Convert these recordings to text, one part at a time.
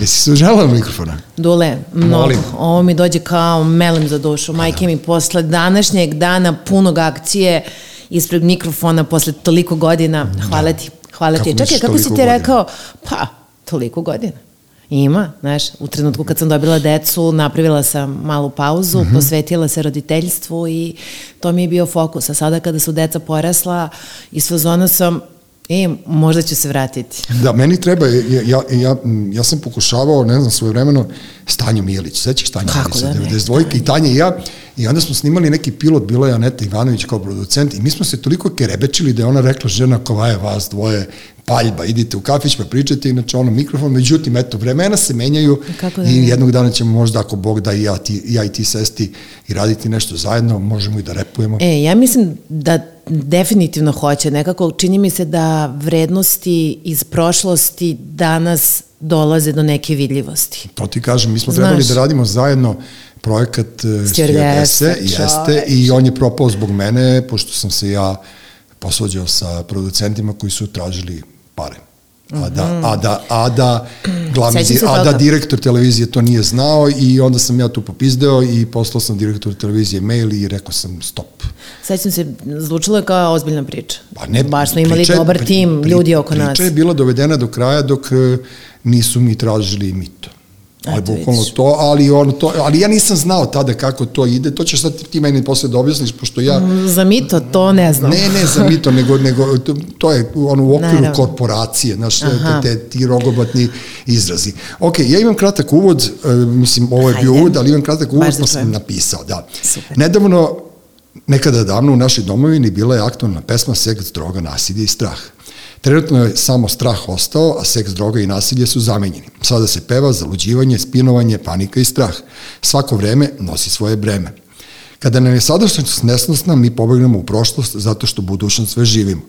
Jesi se užela mikrofona? Dule, mnogo. Molim. Ovo mi dođe kao melem za dušu. Majke mi, posle današnjeg dana punog akcije ispred mikrofona, posle toliko godina, hvala ti, hvala Kako ti. Čekaj, kako si ti godina? rekao? Pa, toliko godina. Ima, znaš, u trenutku kad sam dobila decu, napravila sam malu pauzu, Mhm. posvetila se roditeljstvu i to mi je bio fokus. A sada kada su deca porasla, iz fazona sam, e, možda ću se vratiti. Da, meni treba, ja, ja, ja, ja sam pokušavao, ne znam, svoje vremeno, Stanju Mijelić, sećaš Stanju Kako Mijelić, da ne, 92 i Tanja i ja, i onda smo snimali neki pilot, bila je Aneta Ivanović kao producent i mi smo se toliko kerebečili da je ona rekla, žena, kovaje vas dvoje, paljba, idite u kafić pa pričajte, inače ono mikrofon, međutim, eto, vremena se menjaju Kako da i jednog dana ćemo možda, ako Bog da i ja, ti, ja i ti sesti i raditi nešto zajedno, možemo i da repujemo. E, ja mislim da definitivno hoće. Nekako čini mi se da vrednosti iz prošlosti danas dolaze do neke vidljivosti. To ti kažem, mi smo Znaš. trebali da radimo zajedno projekat Stewardesse, Stewardesse, jeste, i on je propao zbog mene, pošto sam se ja posvađao sa producentima koji su tražili pare. A da, a da, a da, glavni, a da direktor televizije to nije znao i onda sam ja tu popizdeo i poslao sam direktoru televizije mail i rekao sam stop. Sećam se, zvučilo je kao ozbiljna priča. Pa ne, Baš smo imali priča je- dobar pri- tim, pri- ljudi oko nas. Priča je bila dovedena do kraja dok e, nisu mi tražili mito. Ali bukvalno to, ali ono to, ali ja nisam znao tada kako to ide, to ćeš sad ti meni posle da objasniš, pošto ja, Za mito to ne znam. ne, ne za mito, nego, nego to, to je ono u okviru Naravno. korporacije, znaš, te, Aha. te, ti rogobatni izrazi. Ok, ja imam kratak uvod, e, mislim, ovo je bio uvod, ali imam kratak uvod, pa sam napisao, da. Super. Nedavno, nekada davno u našoj domovini bila je aktualna pesma Seks, droga, nasilje i strah. Trenutno je samo strah ostao, a seks, droga i nasilje su zamenjeni. Sada se peva zaluđivanje, spinovanje, panika i strah. Svako vreme nosi svoje breme. Kada nam je sadašnjost nesnosna, mi pobegnemo u prošlost zato što budućnost sve živimo.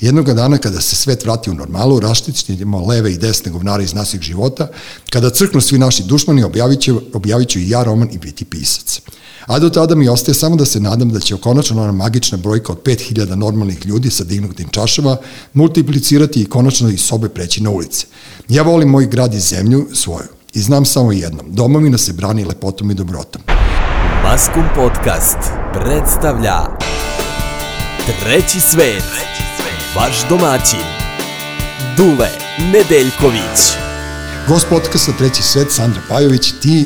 Jednoga dana kada se svet vrati u normalu, raštićemo leve i desne govnare iz naših života, kada crknu svi naši dušmani, objavit ću, objavit ću i ja roman i biti pisac. A do tada mi ostaje samo da se nadam da će konačno ona magična brojka od 5000 normalnih ljudi sa dignutim čašama multiplicirati i konačno iz sobe preći na ulice. Ja volim moj grad i zemlju svoju i znam samo jedno, domovina se brani lepotom i dobrotom. Maskum Podcast predstavlja Treći svet. Vaš domaćin Dule Nedeljković. Gost podcasta Treći svet, Sandra Pajović, ti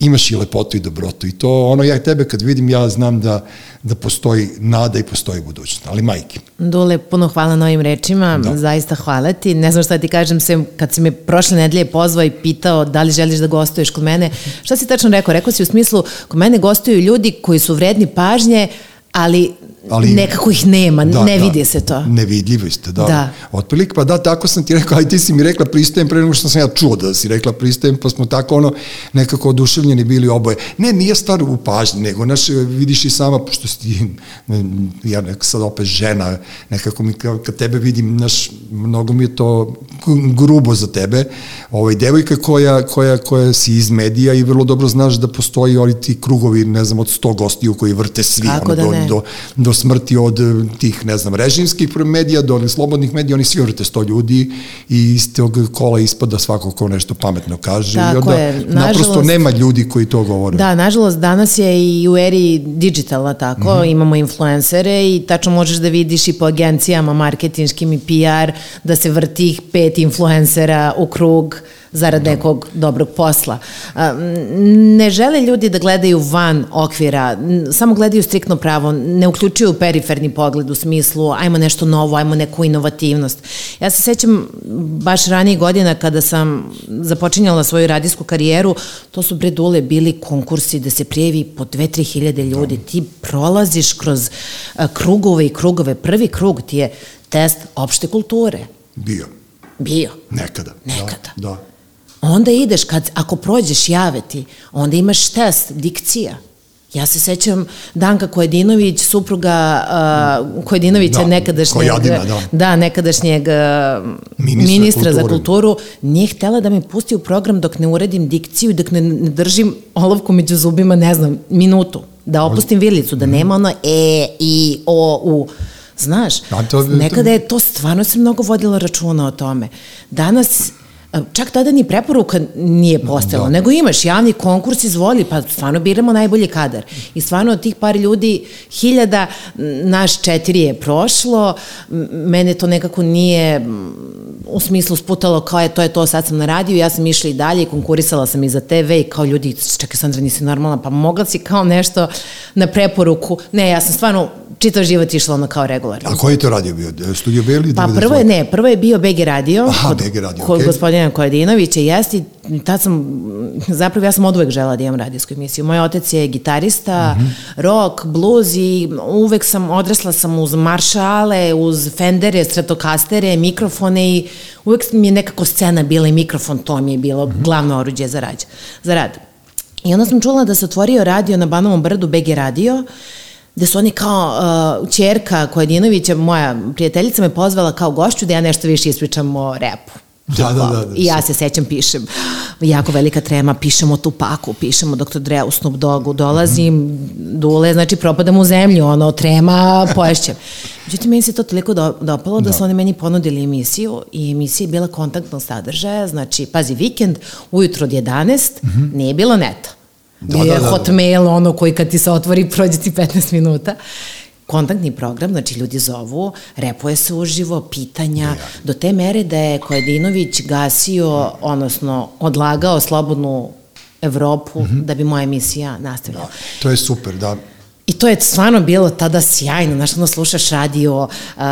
imaš i lepotu i dobrotu i to ono ja tebe kad vidim ja znam da, da postoji nada i postoji budućnost, ali majke. Dule, puno hvala na ovim rečima, Da. zaista hvala ti. Ne znam šta ti kažem, sem kad si me prošle nedelje pozvao i pitao da li želiš da gostuješ kod mene, šta si tačno rekao? Rekao si u smislu, kod mene gostuju ljudi koji su vredni pažnje, ali, Ali- nekako ih nema, ne vidi se to. Nevidljivo ste, da. Da. Otprilike, pa da, tako sam ti rekao, aj ti si mi rekla pristajem pre nego što sam ja čuo da si rekla pristajem, pa smo tako ono nekako oduševljeni bili oboje. Ne, nije stvar u pažnji, nego, znaš, vidiš i sama, pošto si ti, ja nekako sad opet žena, nekako mi kad tebe vidim, znaš, mnogo mi je to grubo za tebe, ovaj, devojka koja, koja, koja si iz medija i vrlo dobro znaš da postoji oni ti krugovi, ne znam, od 100 gostiju koji vrte svi, Kako da do, ne? do, do smrti od eh, tih, ne znam, režimskih medija do onih slobodnih medija, oni svi vrte sto ljudi i iz tog kola ispada svako ko nešto pametno kaže Tako i onda je, naprosto nažalost- nema ljudi koji to govore. Da, nažalost, danas je i u eri digitala tako, Mhm. imamo influencere i tačno možeš da vidiš i po agencijama marketinškim i PR da se vrti ih pet influencera u krug zarad nekog dobrog posla. Ne žele ljudi da gledaju van okvira, samo gledaju striktno pravo, ne uključuju periferni pogled u smislu ajmo nešto novo, ajmo neku inovativnost. Ja se sećam baš ranijih godina kada sam započinjala svoju radijsku karijeru, to su bre dule bili konkursi da se prijevi po 2-3 hiljade ljudi. Ti prolaziš kroz krugove i krugove. Prvi krug ti je test opšte kulture. Bio. Bio. Nekada. Nekada. Da. da. Onda ideš, kad, ako prođeš jave ti, onda imaš test, dikcija. Ja se sećam Danka Kojedinović, supruga uh, Kojedinovića, Da, nekadašnjeg, Kojadina, da. da, nekadašnjeg uh, Ministra ministra, za kulturu, nije htela da me pusti u program dok ne uredim dikciju i dok ne, ne držim olovku među zubima, ne znam, minutu. Da opustim vilicu, da nema ono e, i, o, u. Znaš, to- nekada je to stvarno se mnogo vodilo računa o tome. Danas Čak tada ni preporuka nije postojala, da. nego imaš javni konkurs, izvoli, pa stvarno biramo najbolji kadar. I stvarno od tih par ljudi, hiljada, naš četiri je prošlo, mene to nekako nije u smislu sputalo kao je to je to, sad sam na radiju, ja sam išla i dalje i konkurisala sam i za TV i kao ljudi, čekaj Sandra, nisi normalna, pa mogla si kao nešto na preporuku. Ne, ja sam stvarno čitav život išla ono kao regularno. A koji je to radio bio? Studio B ili Pa prvo je, ne, prvo je bio BG radio. Aha, kod, BG radio, kod okay. gospodina Kojedinovića, jesti, tad sam, zapravo ja sam od uvek žela da imam radijsku emisiju. Moj otac je gitarista, mm -hmm. rock, blues i uvek sam, odrasla sam uz maršale, uz fendere, stratokastere, mikrofone i uvek mi je nekako scena bila i mikrofon, to mi je bilo mm -hmm. glavno oruđe za, rađ, za rad. I onda sam čula da se otvorio radio na Banovom brdu, BG radio, gde su oni kao uh, čerka Kojedinovića, moja prijateljica me pozvala kao gošću da ja nešto više ispričam o repu. Da, da, da, da. I ja se sećam, pišem, jako velika trema, pišemo Tupaku, pišemo Dr. Dre u Snoop Dogu, dolazim, mm -hmm. dule, znači propadam u zemlju, ono, trema, poješćem. Međutim, meni se to toliko do, dopalo da, da su oni meni ponudili emisiju i emisija je bila kontaktnog sadržaja, znači, pazi, vikend, ujutro od 11, mm -hmm. nije bilo neta. Da, da, da, da. hotmail, ono koji kad ti se otvori, prođe ti 15 minuta kontaktni program, znači ljudi zovu, repuje se uživo, pitanja, ja. do te mere da je Kojedinović gasio, odnosno odlagao slobodnu Evropu mm -hmm. da bi moja emisija nastavila. Da, to je super, da. I to je stvarno bilo tada sjajno, znaš, ono slušaš radio, uh,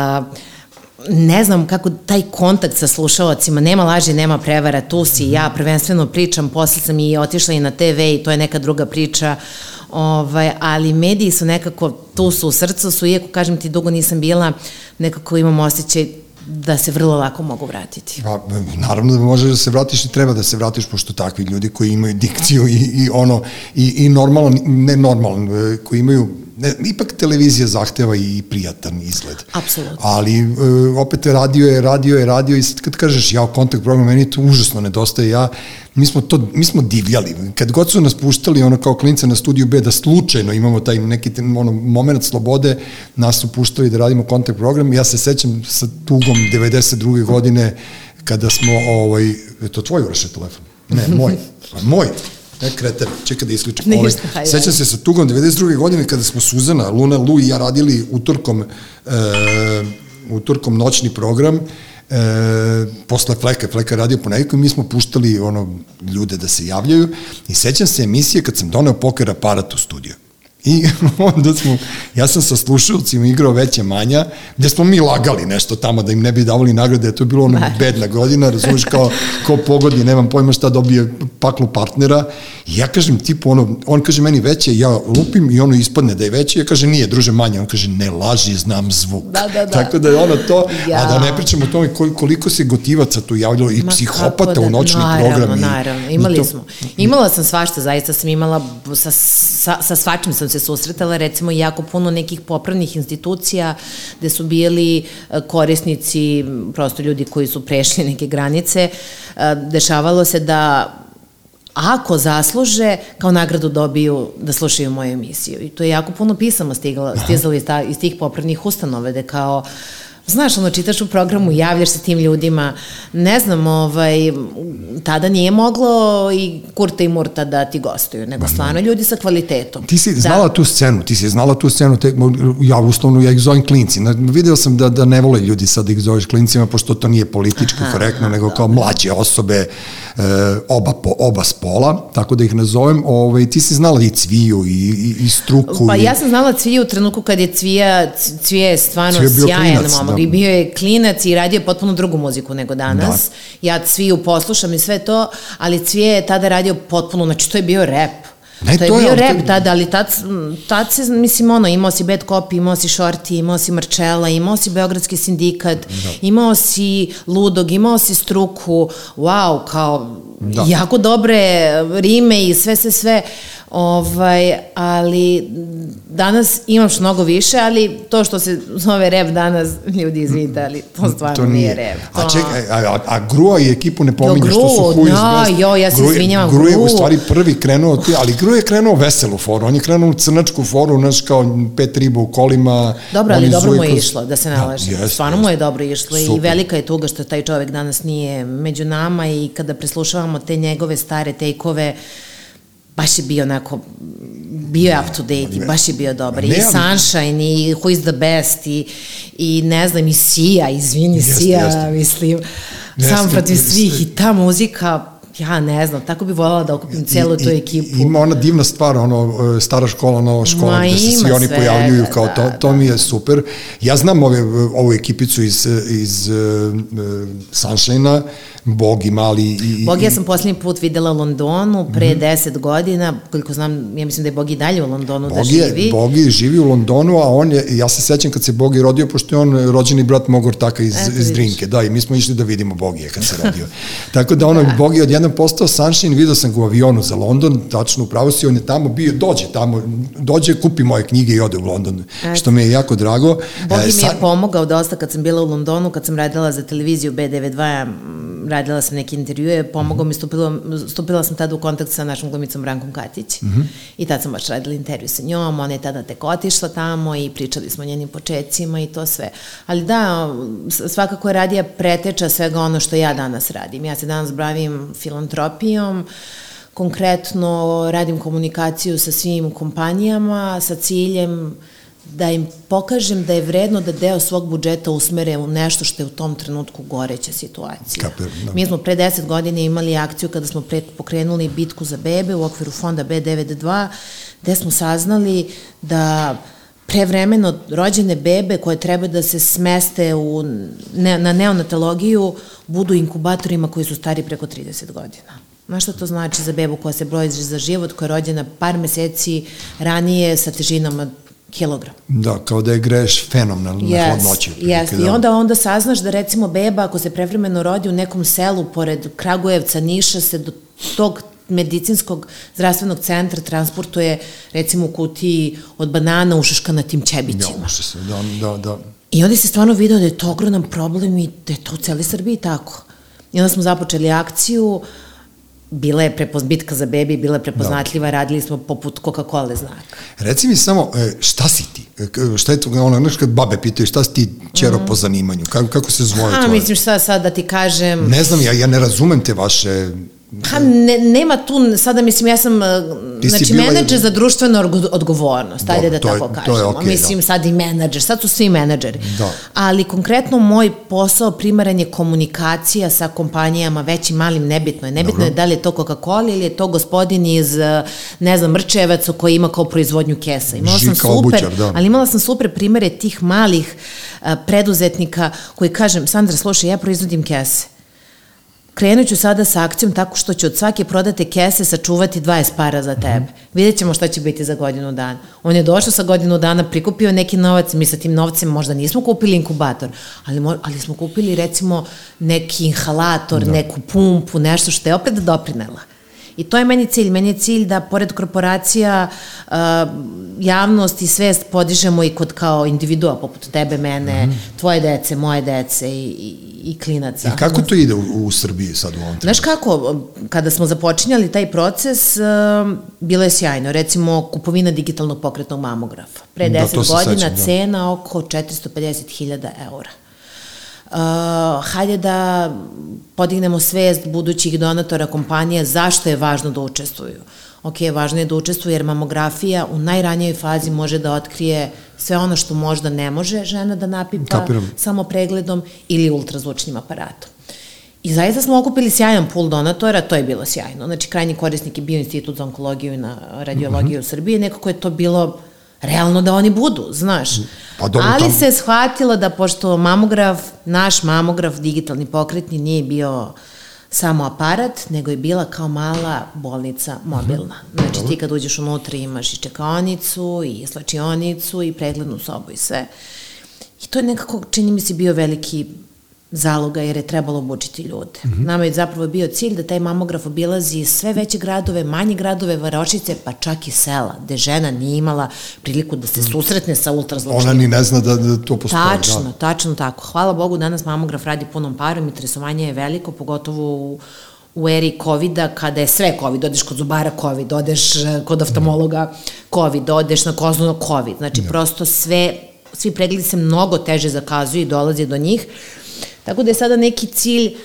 ne znam kako taj kontakt sa slušalacima, nema laži, nema prevara, tu si, ja prvenstveno pričam, posle sam i otišla i na TV i to je neka druga priča, ovaj, ali mediji su nekako, tu su u srcu su, iako kažem ti dugo nisam bila, nekako imam osjećaj da se vrlo lako mogu vratiti. Pa, naravno da možeš da se vratiš i treba da se vratiš, pošto takvi ljudi koji imaju dikciju i, i ono, i, i normalno, ne normalno, koji imaju ne, ipak televizija zahteva i prijatan izgled. Apsolutno. Ali e, opet radio je, radio je, radio i sad kad kažeš ja kontakt program, meni to užasno nedostaje. Ja, mi smo to, mi smo divljali. Kad god su nas puštali ono kao klinca na studiju B da slučajno imamo taj neki ono, moment slobode, nas su puštali da radimo kontakt program. Ja se sećam sa tugom 92. godine kada smo, ovaj, je to tvoj uraše telefon? Ne, moj. Moj. Ne, kreten, čekaj da isključim. Ne, ovaj, šta, sećam se sa tugom 92. godine kada smo Suzana, Luna, Lu i ja radili utorkom, e, utorkom noćni program, e, posle Fleka, Fleka radio ponedjeljkom i mi smo puštali ono, ljude da se javljaju i sećam se emisije kad sam doneo poker aparat u studiju. I onda smo, ja sam sa slušalcima igrao veće manja, gde smo mi lagali nešto tamo da im ne bi davali nagrade, to je bilo ono bedna godina, razumiješ kao ko pogodi, nemam pojma šta dobije paklu partnera. I ja kažem tipu ono, on kaže meni veće, ja lupim i ono ispadne da je veće, ja kaže nije, druže manje, on kaže ne laži, znam zvuk. Da, da, da. Tako da je ono to, ja. a da ne pričamo o tome koliko se gotivaca tu javljalo i Ma, psihopata da, u noćni naravno, program. Naravno, naravno, imali to, smo. Imala sam svašta, zaista sam imala, sa, sa, sa svačim sam se susretala recimo jako puno nekih popravnih institucija gde su bili e, korisnici, prosto ljudi koji su prešli neke granice, e, dešavalo se da ako zasluže, kao nagradu dobiju da slušaju moju emisiju. I to je jako puno pisama stigla, stizalo iz, ta, iz tih popravnih ustanove, da kao uh, Znaš, ono, čitaš u programu, javljaš se tim ljudima, ne znam, ovaj, tada nije moglo i Kurta i Murta da ti gostuju, nego stvarno ljudi sa kvalitetom. Ti si da. znala tu scenu, ti si znala tu scenu, te, ja uslovno, ja ih zovem klinci. Video sam da, da ne vole ljudi sad da ih zoveš klincima, pošto to nije politički aha, korektno, aha, nego kao mlađe osobe, e, oba, po, oba spola, tako da ih nazovem. Ovaj, ti si znala i Cviju i, i, i Struku. Pa i... ja sam znala Cviju u trenutku kad je Cvija, Cvija je stvarno sjajan momak i bio je klinac i radio potpuno drugu muziku nego danas. Da. Ja Cviju poslušam i sve to, ali Cvije je tada radio potpuno, znači to je bio rap. Ne, to je to bio je, rap te... tada, ali tad, tad se, mislim, ono, imao si Bad Copy, imao si Shorty, imao si Marčela, imao si Beogradski sindikat, da. imao si Ludog, imao si Struku, wow, kao, da. jako dobre rime i sve, sve, sve Ovaj, ali danas imaš mnogo više, ali to što se zove rep danas, ljudi izvinite, ali to stvarno to nije. nije rep. To... A čekaj, a, a, a Grua i ekipu ne pominje što su Who is Best. Jo, ja se izvinjavam, Gru. je u stvari prvi krenuo, ali Gru je krenuo veselu foru, on je krenuo u crnačku foru, znaš, kao pet riba u kolima. Dobro, ali dobro mu je išlo, da se da, Jest, stvarno jest. mu je dobro išlo Super. i velika je tuga što taj čovek danas nije među nama i kada preslušavamo te njegove stare tejkove, baš je bio onako, bio je up to date i baš je bio dobar. I Sunshine, i Who is the best, i, i ne znam, i Sia, izvini, jeste, Sia, jeste. mislim, jeste, sam protiv svih, i ta muzika, ja ne znam, tako bi voljela da okupim celu tu ekipu. Ima ona divna stvar, ono, stara škola, nova škola, Ma, gde se svi oni pojavljuju kao da, to, da, to mi je super. Ja znam ove, ovu ekipicu iz, iz uh, Sunshine-a, Bogi mali. I, Bogi ja sam poslednji put videla u Londonu pre mm -hmm. 10 godina, koliko znam, ja mislim da je Bogi dalje u Londonu da Bogi da živi. Je, Bogi živi u Londonu, a on je, ja se sećam kad se Bogi rodio, pošto je on rođeni brat Mogor Taka iz, Eto, iz Drinke, da, i mi smo išli da vidimo Bogije kad se rodio. Tako da ono, da. Bogi odjednom postao Sunshine, vidio sam ga u avionu za London, tačno upravo si, on je tamo bio, dođe tamo, dođe, kupi moje knjige i ode u London, Eto. što mi je jako drago. Bogi e, mi je pomogao dosta kad sam bila u Londonu, kad sam radila za televiziju B92, radila sam neke intervjue, pomogao mi, stupila, stupila sam tada u kontakt sa našom glumicom Brankom Katić mm -hmm. i tad sam baš radila intervju sa njom, ona je tada tek otišla tamo i pričali smo o njenim početcima i to sve. Ali da, svakako je radija preteča svega ono što ja danas radim. Ja se danas bavim filantropijom, konkretno radim komunikaciju sa svim kompanijama sa ciljem da im pokažem da je vredno da deo svog budžeta usmere u nešto što je u tom trenutku goreća situacija. Kapir, da. Mi smo pre 10 godina imali akciju kada smo pre, pokrenuli bitku za bebe u okviru fonda B92, gde smo saznali da prevremeno rođene bebe koje treba da se smeste u, ne, na neonatologiju budu inkubatorima koji su stari preko 30 godina. Znaš šta to znači za bebu koja se broji za život, koja je rođena par meseci ranije sa težinom od kilogram. Da, kao da je greš fenomenalno yes, na hladnoći. Yes. Da. I onda, onda saznaš da recimo beba ako se prevremeno rodi u nekom selu pored Kragujevca, Niša se do tog medicinskog zdravstvenog centra transportuje recimo u kutiji od banana ušaška tim čebićima. Ja, se, da, da, da. I onda se stvarno vidio da je to ogroman problem i da je to u celi Srbiji tako. I onda smo započeli akciju, uh, bila je prepoz, bitka za bebi, bila je prepoznatljiva, da. radili smo poput Coca-Cola znaka. Reci mi samo, e, šta si ti? E, šta je to, ono, znaš kad babe pitaju, šta si ti čero mm. po zanimanju? Kako, kako se zvoje A, mislim šta sad da ti kažem... Ne znam, ja, ja ne razumem te vaše Pa ne, nema tu, sada mislim, ja sam, znači, menadžer za društvenu odgovornost, ajde da tako je, kažemo. Okay, mislim, da. sad i menadžer, sad su svi menadžeri. Da. Ali konkretno moj posao primaran je komunikacija sa kompanijama većim, malim, nebitno je. Nebitno Dobro. je da li je to Coca-Cola ili je to gospodin iz, ne znam, Mrčevaca koji ima kao proizvodnju kesa. Imala Žika sam super, obućar, da. ali imala sam super primere tih malih uh, preduzetnika koji kažem, Sandra, slušaj, ja proizvodim kese krenut ću sada sa akcijom tako što ću od svake prodate kese sačuvati 20 para za tebe. Mm -hmm. Vidjet ćemo šta će biti za godinu dana. On je došao sa godinu dana, prikupio neki novac, mi sa tim novcem možda nismo kupili inkubator, ali, ali smo kupili recimo neki inhalator, da. neku pumpu, nešto što je opet doprinela. I to je meni cilj. Meni je cilj da pored korporacija uh, javnost i svest podižemo i kod kao individua poput tebe, mene, mm -hmm. tvoje dece, moje dece i, i, i klinaca. I kako to ide u, u Srbiji sad u ovom trenutku? Znaš kako, kada smo započinjali taj proces, uh, bilo je sjajno. Recimo, kupovina digitalnog pokretnog mamografa. Pre 10 da, godina sećam, da. cena oko 450.000 eura uh, hajde da podignemo svest budućih donatora kompanija zašto je važno da učestvuju. Ok, važno je da učestvuju jer mamografija u najranijoj fazi može da otkrije sve ono što možda ne može žena da napipa Kapiram. samo pregledom ili ultrazvučnim aparatom. I zaista smo okupili sjajan pool donatora, to je bilo sjajno. Znači, krajnji korisnik je bio Institut za onkologiju i na radiologiju mm -hmm. u Srbiji, nekako je to bilo realno da oni budu, znaš. Pa dobro, Ali tam... se shvatilo da pošto mamograf, naš mamograf digitalni pokretni nije bio samo aparat, nego je bila kao mala bolnica mobilna. Mhm. Znači dobro. ti kad uđeš unutra imaš i čekaonicu, i slačionicu, i preglednu sobu i sve. I to je nekako, čini mi se, bio veliki zaloga jer je trebalo obučiti ljude. Mm -hmm. Nama je zapravo bio cilj da taj mamograf obilazi sve veće gradove, manje gradove, varošice, pa čak i sela, gde žena nije imala priliku da se susretne sa ultrazvučnim. Ona ni ne zna da, da to postoji. Tačno, da. tačno tako. Hvala Bogu, danas mamograf radi punom parom, interesovanje je veliko, pogotovo u, u eri COVID-a, kada je sve COVID, odeš kod zubara COVID, odeš eh, kod oftalmologa COVID, odeš na koznu COVID, znači ja. prosto sve, svi pregledi se mnogo teže zakazuju i dolaze do njih. Tako da je sada neki cilj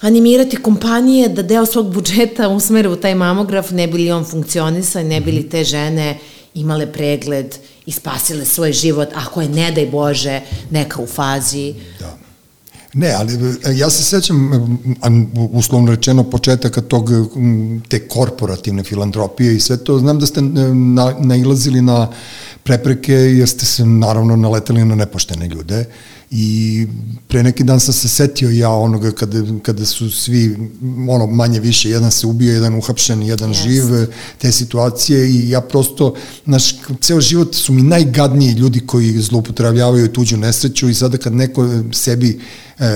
animirati kompanije da deo svog budžeta usmere u taj mamograf, ne bi li on funkcionisao i ne bi li mhm. te žene imale pregled i spasile svoj život, ako je, ne daj Bože, neka u fazi. Da. Ne, ali e, ja se sećam, uslovno rečeno, početaka tog, te korporativne filantropije i sve to, znam da ste na, nailazili na prepreke jer ste se naravno naletali na nepoštene ljude i pre neki dan sam se setio ja onoga kada, kada su svi ono manje više, jedan se ubio, jedan uhapšen, jedan yes. živ, te situacije i ja prosto, naš, ceo život su mi najgadniji ljudi koji zloupotravljavaju tuđu nesreću i sada kad neko sebi E,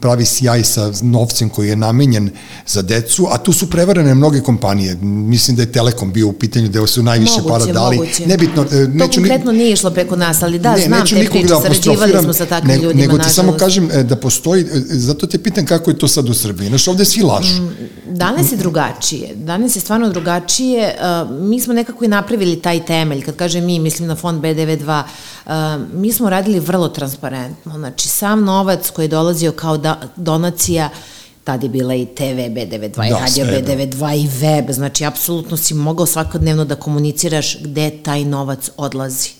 pravi sjaj sa novcem koji je namenjen za decu, a tu su prevarane mnoge kompanije. Mislim da je Telekom bio u pitanju da su najviše moguće, para dali. Moguće. Nebitno, e, neću to konkretno ni... nije išlo preko nas, ali da, ne, znam te priče, da sarađivali smo sa takvim ne, ljudima, Nego ti nažalost. samo kažem e, da postoji, zato te pitam kako je to sad u Srbiji. Znaš, ovde svi lažu. Mm, danas je drugačije. Danas je stvarno drugačije. Mi smo nekako i napravili taj temelj. Kad kažem mi, mislim na fond BDV2, mi smo radili vrlo transparentno. Znači, sam novac koji je dolazio kao da, donacija tad je bila i TV B92 da, i radio B92 da. i web, znači apsolutno si mogao svakodnevno da komuniciraš gde taj novac odlazi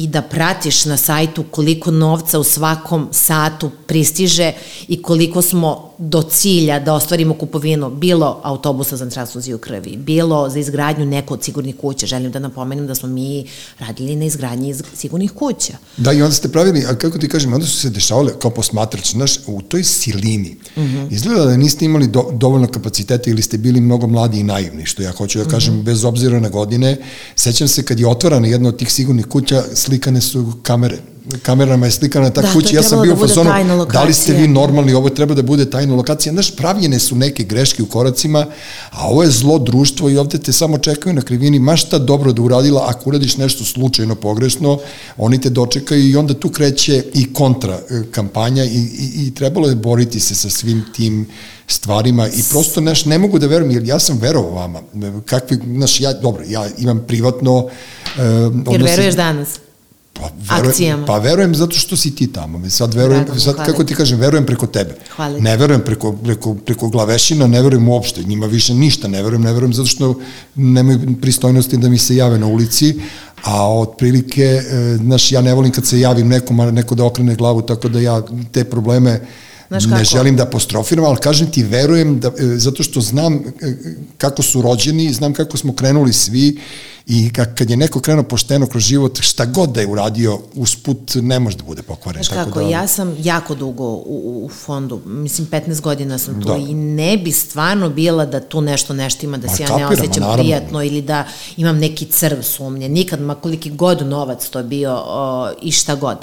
i da pratiš na sajtu koliko novca u svakom satu pristiže i koliko smo do cilja da ostvarimo kupovinu, bilo autobusa za transfuziju krvi, bilo za izgradnju neko od sigurnih kuća. Želim da napomenem da smo mi radili na izgradnji sigurnih kuća. Da, i onda ste pravili, a kako ti kažem, onda su se dešavale kao posmatrač, znaš, u toj silini. Mhm. -huh. Izgleda da niste imali do, dovoljno kapaciteta ili ste bili mnogo mladi i naivni, što ja hoću da kažem, mhm. -huh. bez obzira na godine. Sećam se kad je otvorana jedna od tih sigurnih kuća, slikane su kamere. Kamerama je slikana ta da, kuća, ja sam bio da u fazonu, da li ste vi normalni, ovo treba da bude tajna lokacija, znaš, pravljene su neke greške u koracima, a ovo je zlo društvo i ovde te samo čekaju na krivini, ma šta dobro da uradila, ako uradiš nešto slučajno pogrešno, oni te dočekaju i onda tu kreće i kontra e, kampanja i, i, i trebalo je boriti se sa svim tim stvarima i prosto, znaš, ne mogu da verujem, jer ja sam verovao vama, kakvi, znaš, ja, dobro, ja imam privatno... Uh, jer veruješ danas? Pa verujem, akcijama. Pa verujem zato što si ti tamo. Sad verujem, Radom, sad kako ti kažem, verujem preko tebe. Hvala. Ne verujem preko, preko, preko glavešina, ne verujem uopšte, njima više ništa ne verujem, ne verujem zato što nemaju pristojnosti da mi se jave na ulici, a otprilike, e, znaš, ja ne volim kad se javim nekom, a neko da okrene glavu, tako da ja te probleme Znaš kako? Ne želim da apostrofiram, ali kažem ti, verujem da, e, zato što znam e, kako su rođeni, znam kako smo krenuli svi i kad je neko krenuo pošteno kroz život, šta god da je uradio, usput ne može da bude pokvaren. Znaš kako, da... ja sam jako dugo u, u fondu, mislim 15 godina sam tu da. i ne bi stvarno bila da tu nešto nešto ima, da se ja ne osjećam naravno. prijatno ili da imam neki crv sumnje. Nikad, ma koliki god novac to bio o, i šta god.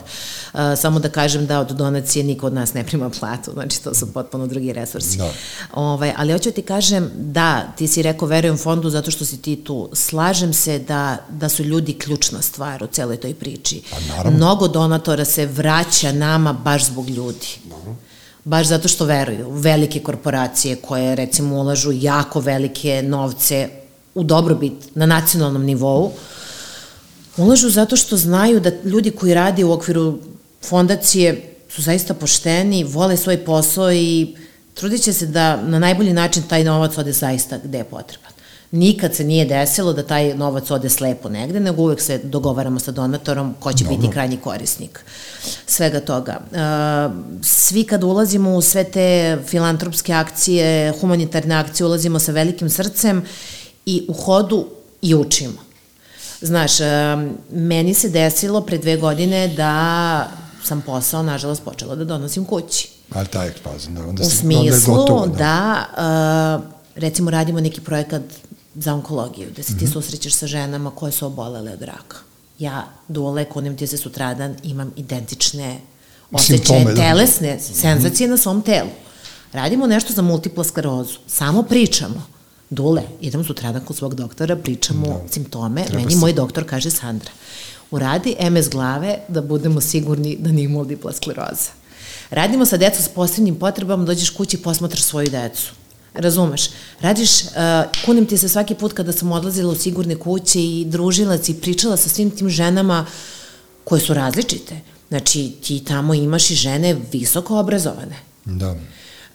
Uh, samo da kažem da od donacije niko od nas ne prima platu, znači to su potpuno drugi resursi. Da. Ovaj, ali hoću ti kažem, da, ti si rekao verujem fondu zato što si ti tu. Slažem se da, da su ljudi ključna stvar u celoj toj priči. Pa, Mnogo donatora se vraća nama baš zbog ljudi. Dobro. Baš zato što veruju. Velike korporacije koje recimo ulažu jako velike novce u dobrobit na nacionalnom nivou, ulažu zato što znaju da ljudi koji radi u okviru fondacije su zaista pošteni, vole svoj posao i trudit će se da na najbolji način taj novac ode zaista gde je potreban. Nikad se nije desilo da taj novac ode slepo negde, nego uvek se dogovaramo sa donatorom ko će Dobro. biti krajnji korisnik svega toga. Svi kad ulazimo u sve te filantropske akcije, humanitarne akcije, ulazimo sa velikim srcem i u hodu i učimo. Znaš, meni se desilo pre dve godine da sam posao, nažalost, počela da donosim kući. Ali taj ekspazan, da, onda, u smislu onda je gotovo, da, da recimo radimo neki projekat za onkologiju, da se ti mm -hmm. susrećeš sa ženama koje su obolele od raka. Ja, dole, kunim ti se sutradan, imam identične osjećaje da. telesne, senzacije na svom telu. Radimo nešto za multipla sklerozu. Samo pričamo. Dule, idemo sutradan kod svog doktora, pričamo da. simptome. Treba Meni se- moj doktor kaže Sandra, uradi MS glave da budemo sigurni da nije multipla skleroza. Radimo sa decom s posebnim potrebama, dođeš kući i posmatraš svoju decu. Razumeš? Radiš, uh, kunim ti se svaki put kada sam odlazila u sigurne kuće i družila se i pričala sa svim tim ženama koje su različite. Znači, ti tamo imaš i žene visoko obrazovane. Da.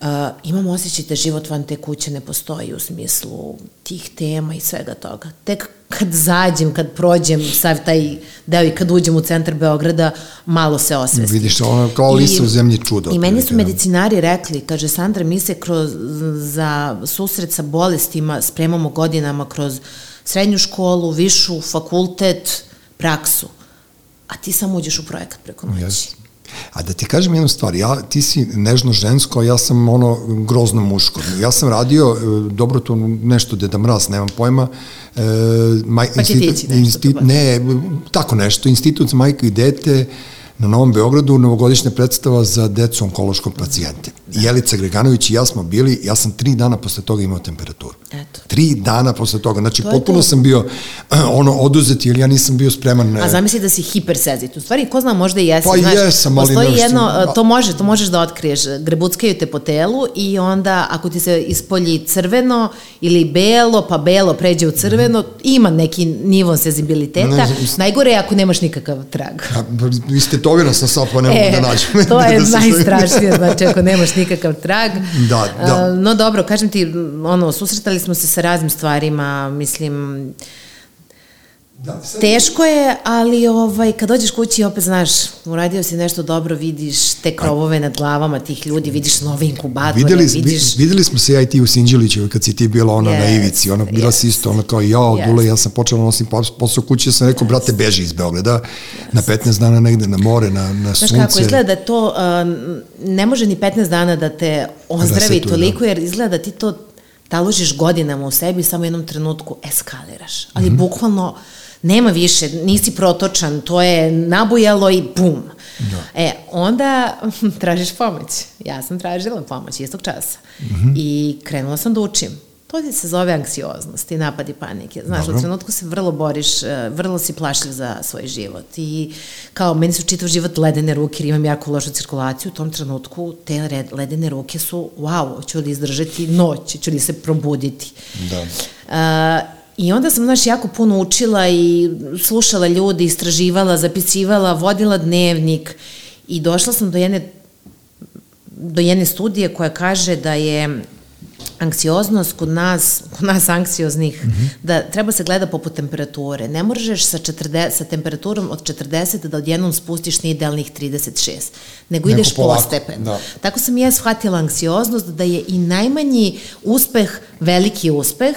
Uh, imam osjećaj da život van te kuće ne postoji u smislu tih tema i svega toga. Tek kad zađem, kad prođem sav taj deo i kad uđem u centar Beograda, malo se osvestim. Vidiš, ono kao lisa u zemlji čudo. I meni su da. medicinari rekli, kaže Sandra, mi se kroz, za susret sa bolestima spremamo godinama kroz srednju školu, višu, fakultet, praksu. A ti samo uđeš u projekat preko noći. Jeste. A da ti kažem jednu stvar, ja, ti si nežno žensko, a ja sam ono grozno muško. Ja sam radio, e, dobro to nešto Deda Mraz, nemam pojma, e, maj, nešto, to baš. ne, tako nešto, institut za majku i dete na Novom Beogradu, novogodišnja predstava za decu onkološkog pacijente. Jelica Greganović i ja smo bili, ja sam tri dana posle toga imao temperaturu. Eto. Tri dana posle toga, znači To potpuno to. sam bio ono oduzet jer ja nisam bio spreman. A zamisli da si hipersezit. U stvari, ko zna, možda i jesi. Pa znaš, jesam, ali Postoji nešto- jedno, to, može, to možeš da otkriješ. Grebuckaju te po telu i onda ako ti se ispolji crveno ili belo, pa belo pređe u crveno, ima neki nivo senzibiliteta. Ne znam, Najgore je ako nemaš nikakav trag. A, istetoviran sam sad, pa ne mogu da nađem. E, to je Da najstrašnije, znači ako nemaš nikakav trag. Da, da. No dobro, kažem ti, ono, susretali smo se sa raznim stvarima, mislim, Da, sad- Teško je, ali ovaj, kad dođeš kući opet znaš, uradio si nešto dobro, vidiš te krovove nad glavama tih ljudi, vidiš nove inkubatore, Videli, vidiš... vi, videli smo se ja i ti u Sinđelićevoj kad si ti bila ona na Yes, ivici, ona bila yes. si isto, ona kao jao, Yes. Dule, ja sam počela da nosim pos- posao kući, ja sam rekao, brate, beži iz Beograda, na 15 dana negde na more, na, na Znaš sunce. kako, izgleda da to, um, ne može ni 15 dana da te ozdravi Resetuje, toliko, da. jer izgleda da ti to taložiš godinama u sebi i samo u jednom trenutku eskaliraš. Ali Mhm. bukvalno nema više, nisi protočan, to je nabujalo i bum. Da. E, onda tražiš pomoć. Ja sam tražila pomoć istog časa. Mhm. I krenula sam da učim. To ti se zove anksioznost i napadi panike. Znaš, Dobro. u trenutku se vrlo boriš, e, vrlo si plašljiv za svoj život. I kao, meni su čitav život ledene ruke jer imam jako lošu cirkulaciju, u tom trenutku te red- ledene ruke su, wow, ću li izdržati noć, ću li se probuditi. Da. Uh, I onda sam, znaš, jako puno učila i slušala ljudi, istraživala, zapisivala, vodila dnevnik i došla sam do jedne, do jedne studije koja kaže da je anksioznost kod nas, kod nas anksioznih, mm. -hmm. da treba se gleda poput temperature. Ne možeš sa, 40, sa temperaturom od 40 da odjednom spustiš na idealnih 36, nego, Nego ideš polako, postepeno. da. Tako sam i ja shvatila anksioznost da je i najmanji uspeh veliki uspeh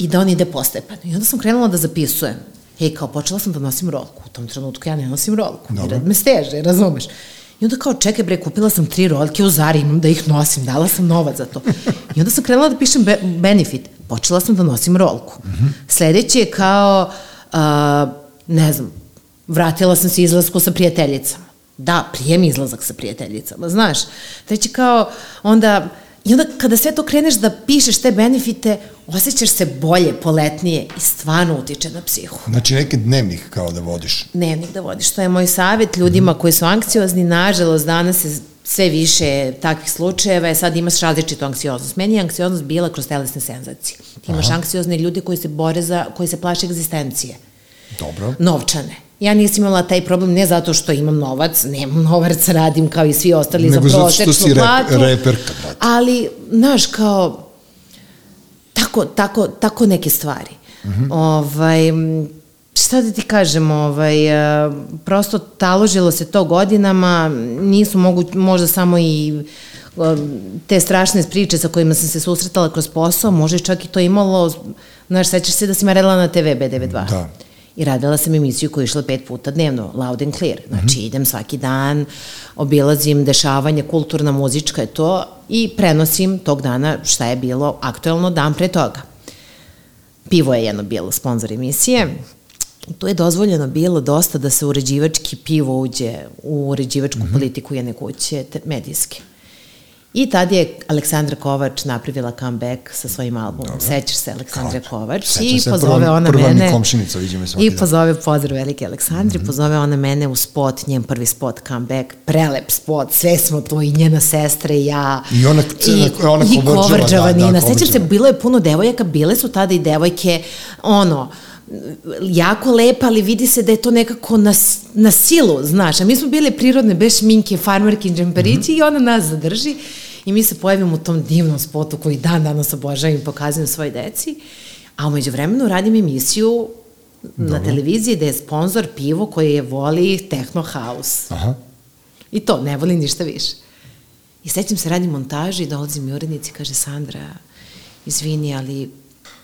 i da on ide postepeno. I onda sam krenula da zapisujem. Hej, kao počela sam da nosim rolku. U tom trenutku ja ne nosim rolku. Dobro. Jer me steže, razumeš? I onda kao, čekaj bre, kupila sam tri rolke u Zari, imam da ih nosim, dala sam novac za to. I onda sam krenula da pišem be benefit. Počela sam da nosim rolku. Mm -hmm. Sledeće je kao, uh, ne znam, vratila sam se izlasku sa prijateljicama. Da, prijem izlazak sa prijateljicama, znaš. Treći kao, onda, i onda kada sve to kreneš da pišeš te benefite, osjećaš se bolje, poletnije i stvarno utiče na psihu Znači neki dnevnik kao da vodiš. dnevnik da vodiš. To je moj savjet ljudima koji su anksiozni. Nažalost, danas je sve više takvih slučajeva, je sad imaš različitu anksioznost. Meni je anksioznost bila kroz telesne senzacije. Ti imaš Aha. anksiozne ljude koji se bore za, koji se plaše egzistencije. Dobro. Novčane. Ja nisam imala taj problem ne zato što imam novac, nemam novac, radim kao i svi ostali Nego za zato što prosečnu si rep, platu. reperka, brate. Ali, znaš, kao, tako, tako, tako neke stvari. Mm -hmm. ovaj, m, šta da ti kažem, ovaj, e, prosto taložilo se to godinama, nisu mogu, možda samo i e, te strašne priče sa kojima sam se susretala kroz posao, može čak i to imalo, znaš, sećaš se da si me na TV B92? Da. I radila sam emisiju koja je išla pet puta dnevno, loud and clear. Znači, idem svaki dan, obilazim dešavanje, kulturna, muzička je to i prenosim tog dana šta je bilo aktuelno dan pre toga. Pivo je jedno bilo sponsor emisije tu je dozvoljeno bilo dosta da se uređivački pivo uđe u uređivačku mm -hmm. politiku jedne kuće te, medijske. I tad je Aleksandra Kovač napravila comeback sa svojim albumom. Dobro. Sećaš se Aleksandre Kovač Sećam i se, pozove prva, ona prva mene. mi komšinica, vidim je svaki I pozove pozdrav velike Aleksandri, mm -hmm. pozove ona mene u spot, njen prvi spot comeback, prelep spot, sve smo tu i njena sestra i ja. I ona, I, ona i kovrđava da, Nina. da, Sećam se, bilo je puno devojaka, bile su tada i devojke, ono, jako lepa, ali vidi se da je to nekako na, na silu, znaš. A mi smo bile prirodne, bez šminke, farmerke, džemperići mm -hmm. i ona nas zadrži i mi se pojavimo u tom divnom spotu koji dan danas obožavam i pokazujem svojoj deci. A umeđu vremenu radim emisiju Dobro. na televiziji da je sponsor pivo koje je voli Techno House. Aha. I to, ne voli ništa više. I sećam se, radim montaži i dolazi mi urednici i kaže Sandra, izvini, ali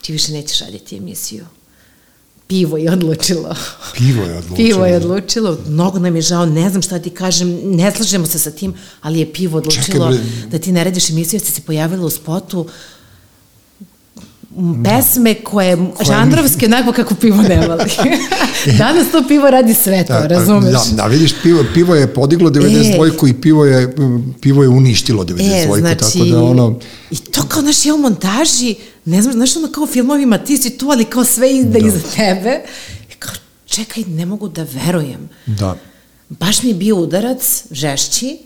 ti više nećeš raditi emisiju. Pivo je odlučilo. Pivo je odlučilo. Pivo je odlučilo. Mnogo nam je žao, ne znam šta ti kažem, ne slažemo se sa tim, ali je pivo odlučilo Čekaj, da ti ne radiš emisiju, ste se pojavila u spotu pesme koje, koje žandrovske, onako kako pivo ne voli. Danas to pivo radi sve to, da, razumeš? Da, da, vidiš, pivo, pivo je podiglo 92 e, i pivo je, pivo je uništilo 92 e, znači, tako da ono... I to kao, naš je u montaži, ne znam, znaš ono kao u filmovima, ti si tu, ali kao sve ide da. iza tebe. I kao, čekaj, ne mogu da verujem. Da. Baš mi je bio udarac, žešći,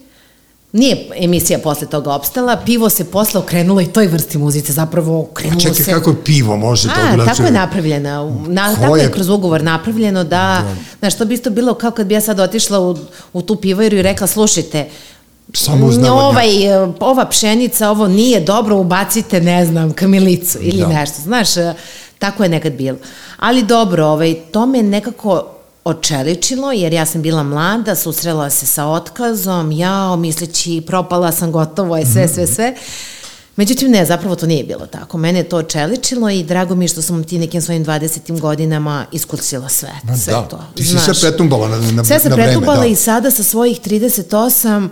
Nije emisija posle toga opstala, pivo se posle okrenulo i toj vrsti muzice, zapravo okrenulo čekaj, se... Čekaj, kako pivo može A, to odlače? tako je napravljena, na, tako je kroz ugovor napravljeno da, da. znaš, to bi isto bilo kao kad bi ja sad otišla u, u tu pivojeru i rekla, slušajte, Samo ovaj, ova pšenica, ovo nije dobro, ubacite, ne znam, kamilicu ili da. nešto, znaš, tako je nekad bilo. Ali dobro, ovaj, to me nekako očeličilo, jer ja sam bila mlada, susrela se sa otkazom, jao, misleći, propala sam, gotovo je, sve, sve, sve. Međutim, ne, zapravo to nije bilo tako. Mene je to očeličilo i drago mi je što sam ti nekim svojim 20. godinama iskursila sve, Ma, sve da. to. Ti si sve pretumbala na, na, sve na vreme. Sve se pretumbala da. i sada sa svojih 38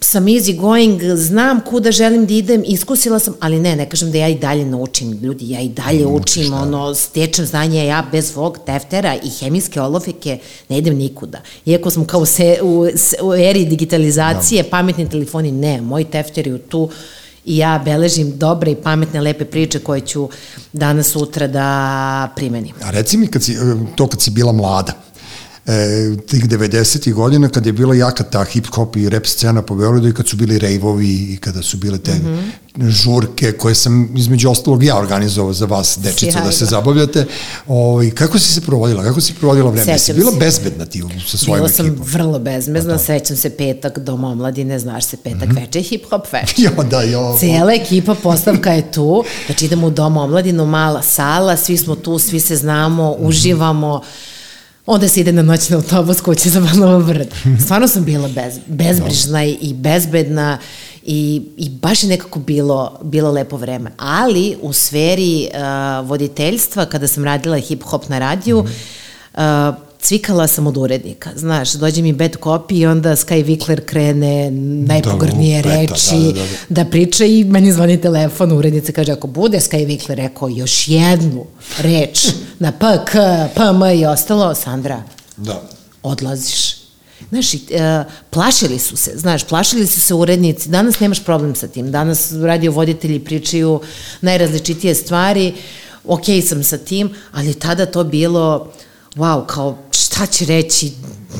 sam easy going, znam kuda želim da idem, iskusila sam, ali ne, ne kažem da ja i dalje naučim, ljudi, ja i dalje Učiš, učim, da. ono, stečem znanje, ja bez svog teftera i hemijske olofike ne idem nikuda. Iako smo kao se, u, u eri digitalizacije, da. pametni telefoni, ne, moj tefter je tu i ja beležim dobre i pametne, lepe priče koje ću danas, sutra da primenim. A reci mi, kad si, to kad si bila mlada, e, tih 90. godina kad je bila jaka ta hip-hop i rap scena po Beogradu i kad su bili rejvovi i kada su bile te mm -hmm. žurke koje sam između ostalog ja organizovao za vas, dečico, Sjajno. da se zabavljate. Ovaj, kako si se provodila? Kako si provodila vreme? Sećam si bila se. bezbedna ti sa svojim ekipom? Bila sam vrlo bezbedna, da. sećam se petak dom omladine, znaš se, petak mm -hmm. veče, hip-hop veče. jo, da, jo. Cijela ekipa postavka je tu, znači idemo u dom omladinu, mala sala, svi smo tu, svi se znamo, mm -hmm. uživamo, onda se ide na noćni autobus kuće za Banovo brd. Stvarno sam bila bez, bezbrižna i bezbedna i, i baš je nekako bilo, bilo lepo vreme. Ali u sferi uh, voditeljstva, kada sam radila hip-hop na radiju, mm -hmm. uh, cvikala sam od urednika. Znaš, dođe mi bad copy i onda Sky Vikler krene najpogornije da, reči da, da, da, da. priča i meni zvoni telefon, urednica kaže ako bude Sky Vikler rekao još jednu reč na P, K, P, M i ostalo, Sandra, da. odlaziš. Znaš, uh, plašili su se, znaš, plašili su se urednici, danas nemaš problem sa tim, danas radio voditelji pričaju najrazličitije stvari, ok sam sa tim, ali tada to bilo, wow, kao šta će reći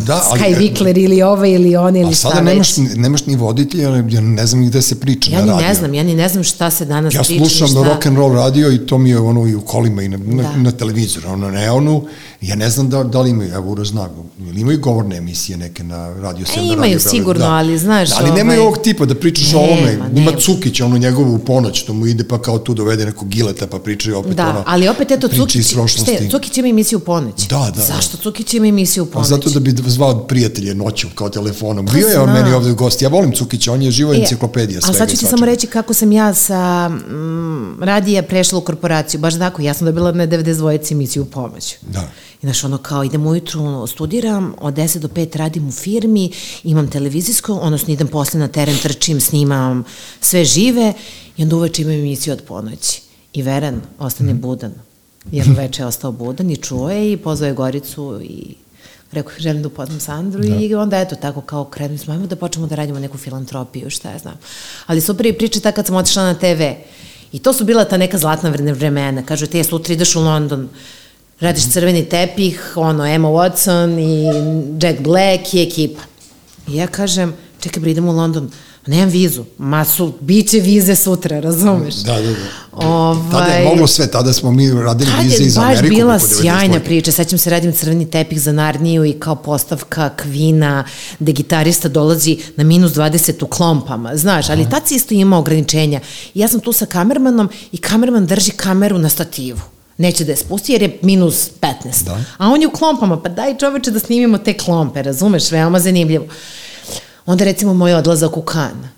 da, ali, Sky Vikler ili ove ili one ili šta već. A sada nemaš, nemaš ni voditelja, ja ne znam gde se priča ja na radio. Ja ne znam, ja ni ne znam šta se danas ja priča. Ja slušam šta... rock and roll radio i to mi je ono i u kolima i na, da. na, na televizoru, ono ne onu, ja ne znam da, da li imaju, evo Uro zna, ili imaju govorne emisije neke na radio 7 e, imaju radio, sigurno, da. ali znaš... Da, ali ovaj... nemaju ovog tipa da pričaš nema, o ovome, ima Cukić, ono njegovu ponoć, to mu ide pa kao tu dovede nekog gileta pa pričaju opet da, ono, ali opet eto Cukić, šta, Cukić ima emisiju ponoć. Da, da. Zašto Cukić ima emisiju ponoć? A zato da bi zvao prijatelje noću kao telefonom. Pa Bio je on meni ovde gost. Ja volim Cukića, on je živo e, enciklopedija svega. A sad ću ti samo reći kako sam ja sa mm, radija prešla u korporaciju. Baš tako, ja sam dobila na 92 emisiju pomoć. Da. I znaš, ono kao idem ujutru, studiram, od 10 do 5 radim u firmi, imam televizijsko, odnosno idem posle na teren, trčim, snimam sve žive i onda uveče imam emisiju od ponoći. I Veren ostane mm. budan Jedno veče je ostao budan i čuo je i pozvao je Goricu i rekao želim da upoznam Sandru da. i onda eto tako kao krenuli smo, ajmo da počnemo da radimo neku filantropiju, šta ja znam. Ali super je priča ta kad sam otišla na TV i to su bila ta neka zlatna vremena, kažu ti sutra ideš u London, radiš crveni tepih, ono, Emma Watson i Jack Black i ekipa. I ja kažem, čekaj bre, idemo u London, nemam vizu, ma su, bit će vize sutra, razumeš? Da, da, da. Ovaj, tada je moglo sve, tada smo mi radili vize iz Ameriku. Tada je baš bila sjajna priča, sećam se radim crveni tepih za Narniju i kao postavka Kvina, gde gitarista dolazi na minus 20 u klompama, znaš, ali tad si isto ima ograničenja. I ja sam tu sa kamermanom i kamerman drži kameru na stativu neće da je spusti jer je minus 15. Da. A on je u klompama, pa daj čoveče da snimimo te klompe, razumeš, veoma zanimljivo. Onda recimo moj odlazak u Kan,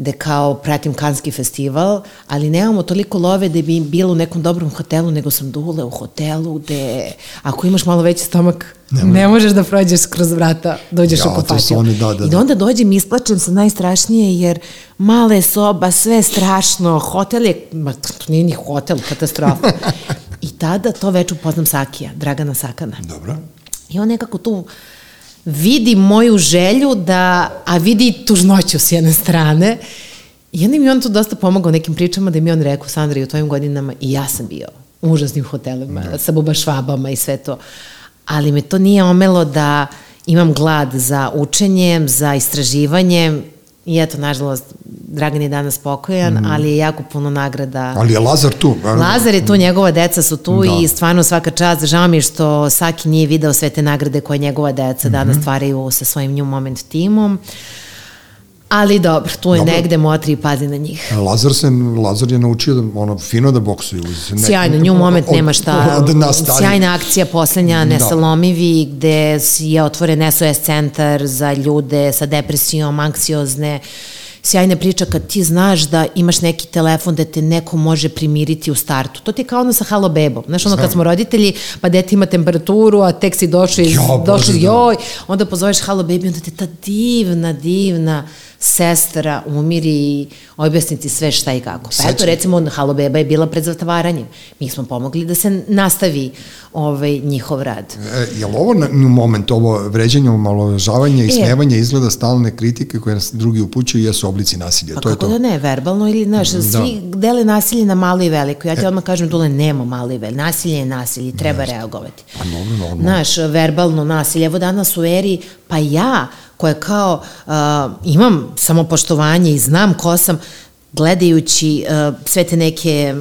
gde kao pratim Kanski festival, ali nemamo toliko love da bi bilo u nekom dobrom hotelu, nego sam dule u hotelu gde ako imaš malo veći stomak, ne, ne možeš da prođeš kroz vrata, dođeš ja, u kupatiju. Oni, da, da, I da onda dođem i isplačem se najstrašnije jer male soba, sve strašno, hotel je, ma to nije ni hotel, katastrofa. I tada to već upoznam Sakija, Dragana Sakana. Dobro. I on nekako tu vidi moju želju da, a vidi tužnoću s jedne strane. I onda mi on tu dosta pomogao nekim pričama da mi on rekao, Sandra, i u tvojim godinama i ja sam bio u užasnim hotelima, da. sa buba švabama i sve to. Ali me to nije omelo da imam glad za učenjem, za istraživanjem I eto, nažalost, Dragan je danas spokojan, mm. ali je jako puno nagrada. Ali je Lazar tu. Lazar je tu, njegova deca su tu da. i stvarno svaka čast. Žao mi je što Saki nije video sve te nagrade koje njegova deca mm -hmm. danas stvaraju sa svojim New Moment timom. Ali dobro, tu je dobro. negde motri i pazi na njih. Lazar, se, Lazar je naučio da, ono, fino da boksuje. Uz Sjajno, nju moment od, nema šta. Od, od sjajna akcija poslednja, da. Nesalomivi, da. gde je otvoren SOS centar za ljude sa depresijom, anksiozne, sjajna priča kad ti znaš da imaš neki telefon da te neko može primiriti u startu. To ti je kao ono sa halo bebom. Znaš, ono Znam. kad smo roditelji, pa dete ima temperaturu, a tek si došli, jo, došli, da. joj, onda pozoveš halo bebi, onda te ta divna, divna sestra umiri i objasniti sve šta i kako. Pa eto, recimo, Halo Beba je bila pred zatvaranjem. Mi smo pomogli da se nastavi ovaj, njihov rad. E, je li ovo na, moment, ovo vređanje, omalovažavanje i e, smevanje izgleda stalne kritike koje nas drugi upućuju jesu oblici nasilja? Pa to kako je to? da ne, verbalno ili, znaš, da. svi dele nasilje na malo i veliko. Ja ti e. odmah kažem, dole nema malo i veliko. Nasilje je nasilje, treba ne, reagovati. Pa dobro, normalno. Znaš, verbalno nasilje. Evo danas u eri, pa ja, koja kao uh, imam samopoštovanje i znam ko sam, gledajući uh, sve te neke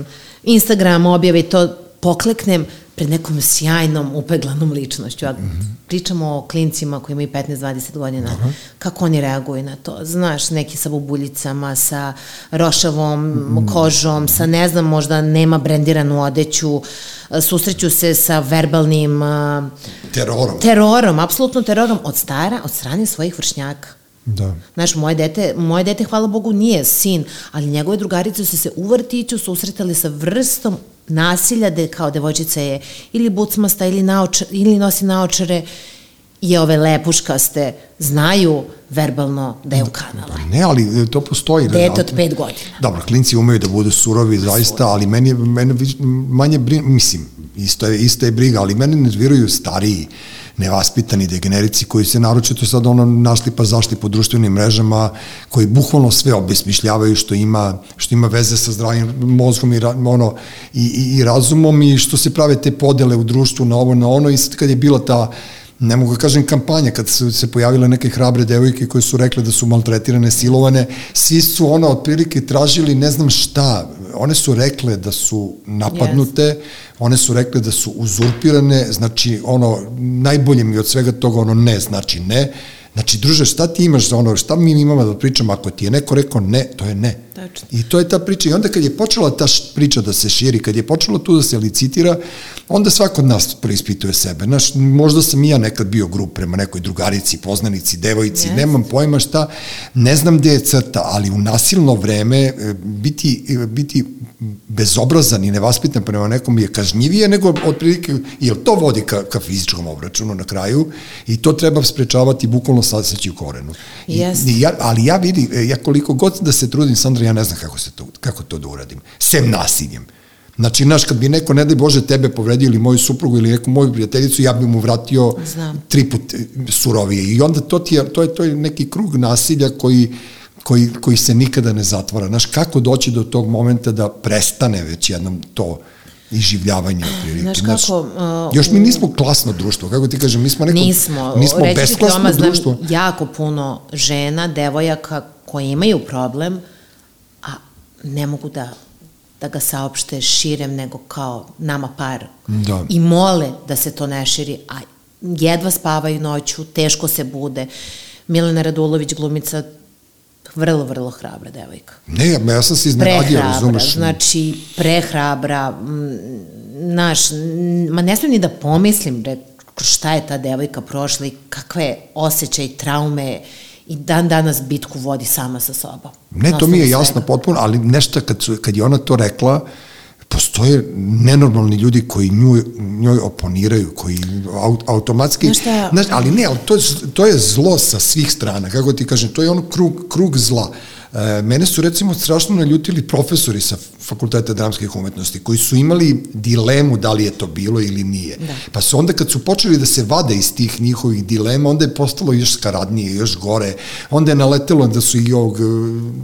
Instagram objave to pokleknem pred nekom sjajnom, upeglanom ličnošću. A mm -hmm. pričamo o klincima koji imaju 15-20 godina. -huh. Kako oni reaguju na to? Znaš, neki sa bubuljicama, sa rošavom mm -hmm. kožom, sa ne znam, možda nema brendiranu odeću, susreću se sa verbalnim... Terorom. Terorom, apsolutno terorom od stara, od strane svojih vršnjaka. Da. Znaš, moje dete, moje dete, hvala Bogu, nije sin, ali njegove drugarice su se u vrtiću susretali sa vrstom nasilja, da kao devojčica je ili bucmasta ili, naočar, ili nosi naočare i ove lepuškaste znaju verbalno da je ukanala. Ne, ali to postoji. Dete od pet godina. Dobro, klinci umeju da budu surovi zaista, ali meni, meni manje mislim, isto je, isto je briga, ali mene nerviraju stariji nevaspitani degenerici koji se naročito sad ono našli pa zašli po društvenim mrežama, koji bukvalno sve obesmišljavaju što ima, što ima veze sa zdravim mozgom i, ono, i, i, i razumom i što se prave te podele u društvu na ovo, na ono. I sad kad je bila ta ne mogu da kažem kampanja, kad su se pojavile neke hrabre devojke koje su rekle da su maltretirane, silovane, svi su ona otprilike tražili ne znam šta, one su rekle da su napadnute, yes. one su rekle da su uzurpirane, znači ono, najbolje mi od svega toga ono ne znači ne, Znači, druže, šta ti imaš za ono, šta mi imamo da pričamo, ako ti je neko rekao ne, to je ne. Tačno. I to je ta priča. I onda kad je počela ta priča da se širi, kad je počelo tu da se licitira, onda svako od nas preispituje sebe. Znaš, možda sam i ja nekad bio grup prema nekoj drugarici, poznanici, devojci, yes. nemam pojma šta, ne znam gde je crta, ali u nasilno vreme e, biti, e, biti bezobrazan i nevaspitan prema nekom je kažnjivije nego otprilike, jer to vodi ka, ka fizičkom obračunu na kraju i to treba sprečavati bukvalno saseći u korenu. Yes. I, ja, ali ja vidim, e, ja koliko god da se trudim, Sandra, ja ne znam kako, se to, kako to da uradim. Sem nasiljem. Znači, znaš, kad bi neko, ne daj Bože, tebe povredio ili moju suprugu ili neku moju prijateljicu, ja bi mu vratio Znam. tri put surovije. I onda to, ti je, to, je, to je neki krug nasilja koji, koji, koji se nikada ne zatvara. Znaš, kako doći do tog momenta da prestane već jednom to iživljavanje otprilike. Znaš kako, uh, još mi nismo klasno društvo, kako ti kažem, mi smo neko, Nismo. mi smo Reći ti besklasno Toma, znam društvo. jako puno žena, devojaka koje imaju problem, a ne mogu da da ga saopšte širem nego kao nama par. Da. I mole da se to ne širi, a jedva spavaju noću, teško se bude. Milena Radulović, glumica, vrlo, vrlo hrabra devojka. Ne, ja, sam se iznenadio, razumeš? znači prehrabra, m, naš, ma ne smijem ni da pomislim bre, šta je ta devojka prošla i kakve osjećaj, traume i dan danas bitku vodi sama sa sobom. Ne, to mi je jasno svega. potpuno, ali nešto kad, su, kad je ona to rekla, postoje nenormalni ljudi koji nju, njoj oponiraju, koji aut, automatski... Znaš šta? Znaš, ali ne, ali to, je- to je zlo sa svih strana, kako ti kažem, to je ono krug, krug zla. E, mene su recimo strašno naljutili profesori sa fakulteta dramskih umetnosti koji su imali dilemu da li je to bilo ili nije. Da. Pa su onda kad su počeli da se vade iz tih njihovih dilema, onda je postalo još skaradnije, još gore. Onda je naletelo da su i ovog, eh,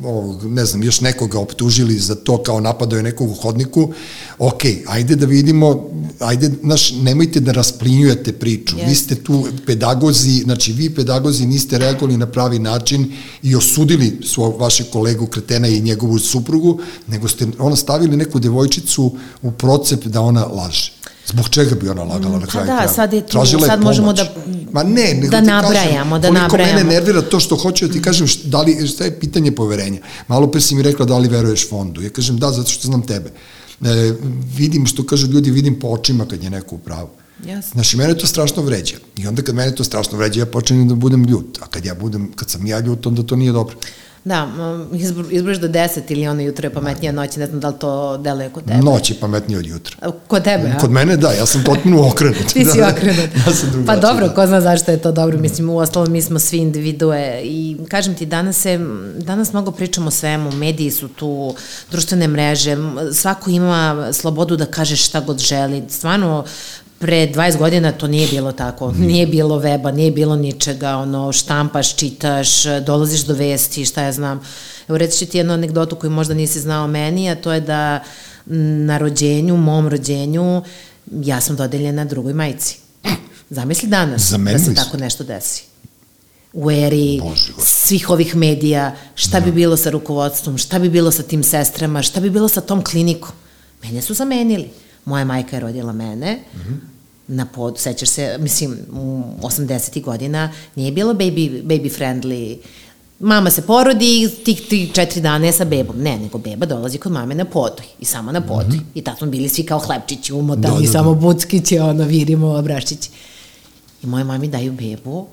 ovog ne znam, još nekoga optužili za to kao napadao je nekog u hodniku. Ok, ajde da vidimo, ajde, znaš, nemojte da rasplinjujete priču. Vi Jeste. ste tu pedagozi, znači vi pedagozi niste reagovali na pravi način i osudili svog vašeg kolegu kretena i njegovu suprugu, nego ste ona stavili neku devojčicu u procep da ona laže. Zbog čega bi ona lagala na Pa kraju da, krajeva? sad je tu- Tražila je sad možemo pomoć. da- Ma ne, nego da nabrajamo, da kažem, koliko nabrajamo. mene nervira to što hoću da ti kažem, šta, da li, šta je pitanje poverenja. Malo pre si mi rekla da li veruješ fondu. Ja kažem da, zato što znam tebe. E, vidim što kažu ljudi, vidim po očima kad je neko u pravu. Jasno. Znači, mene to strašno vređa. I onda kad mene to strašno vređa, ja počnem da budem ljut. A kad ja budem, kad sam ja ljut, onda to nije dobro. Da, m, izbr, izbroješ do 10 ili ono jutro je pametnija noć, ne znam da li to deluje kod tebe. Noć je pametnija od jutra. Kod tebe, a? Kod mene da, ja sam potpuno okrenut. Ti si da, okrenut. Ja sam drugačiji. Pa dobro, da. ko zna zašto je to dobro, mislim, u ostalom mi smo svi individue i kažem ti, danas se, danas mnogo pričamo o svemu, mediji su tu, društvene mreže, svako ima slobodu da kaže šta god želi, stvarno, pre 20 godina to nije bilo tako, nije bilo weba, nije bilo ničega, ono, štampaš, čitaš, dolaziš do vesti, šta ja znam. Evo, reći ću ti jednu anegdotu koju možda nisi znao meni, a to je da na rođenju, mom rođenju, ja sam dodeljena drugoj majici. Zamisli danas da Zamenili se su. tako nešto desi. U eri Bože, svih ovih medija, šta bi bilo sa rukovodstvom, šta bi bilo sa tim sestrama, šta bi bilo sa tom klinikom. Mene su zamenili. Moja majka je rodila mene, na pod, sećaš se, mislim, u 80. godina nije bilo baby, baby friendly, mama se porodi i tih, tih četiri dana je sa bebom. Ne, nego beba dolazi kod mame na podoj i samo na podoj. I tad smo bili svi kao hlebčići umotani, Da, da, da. samo buckići, ono, virimo, obraščići. I moje mami daju bebu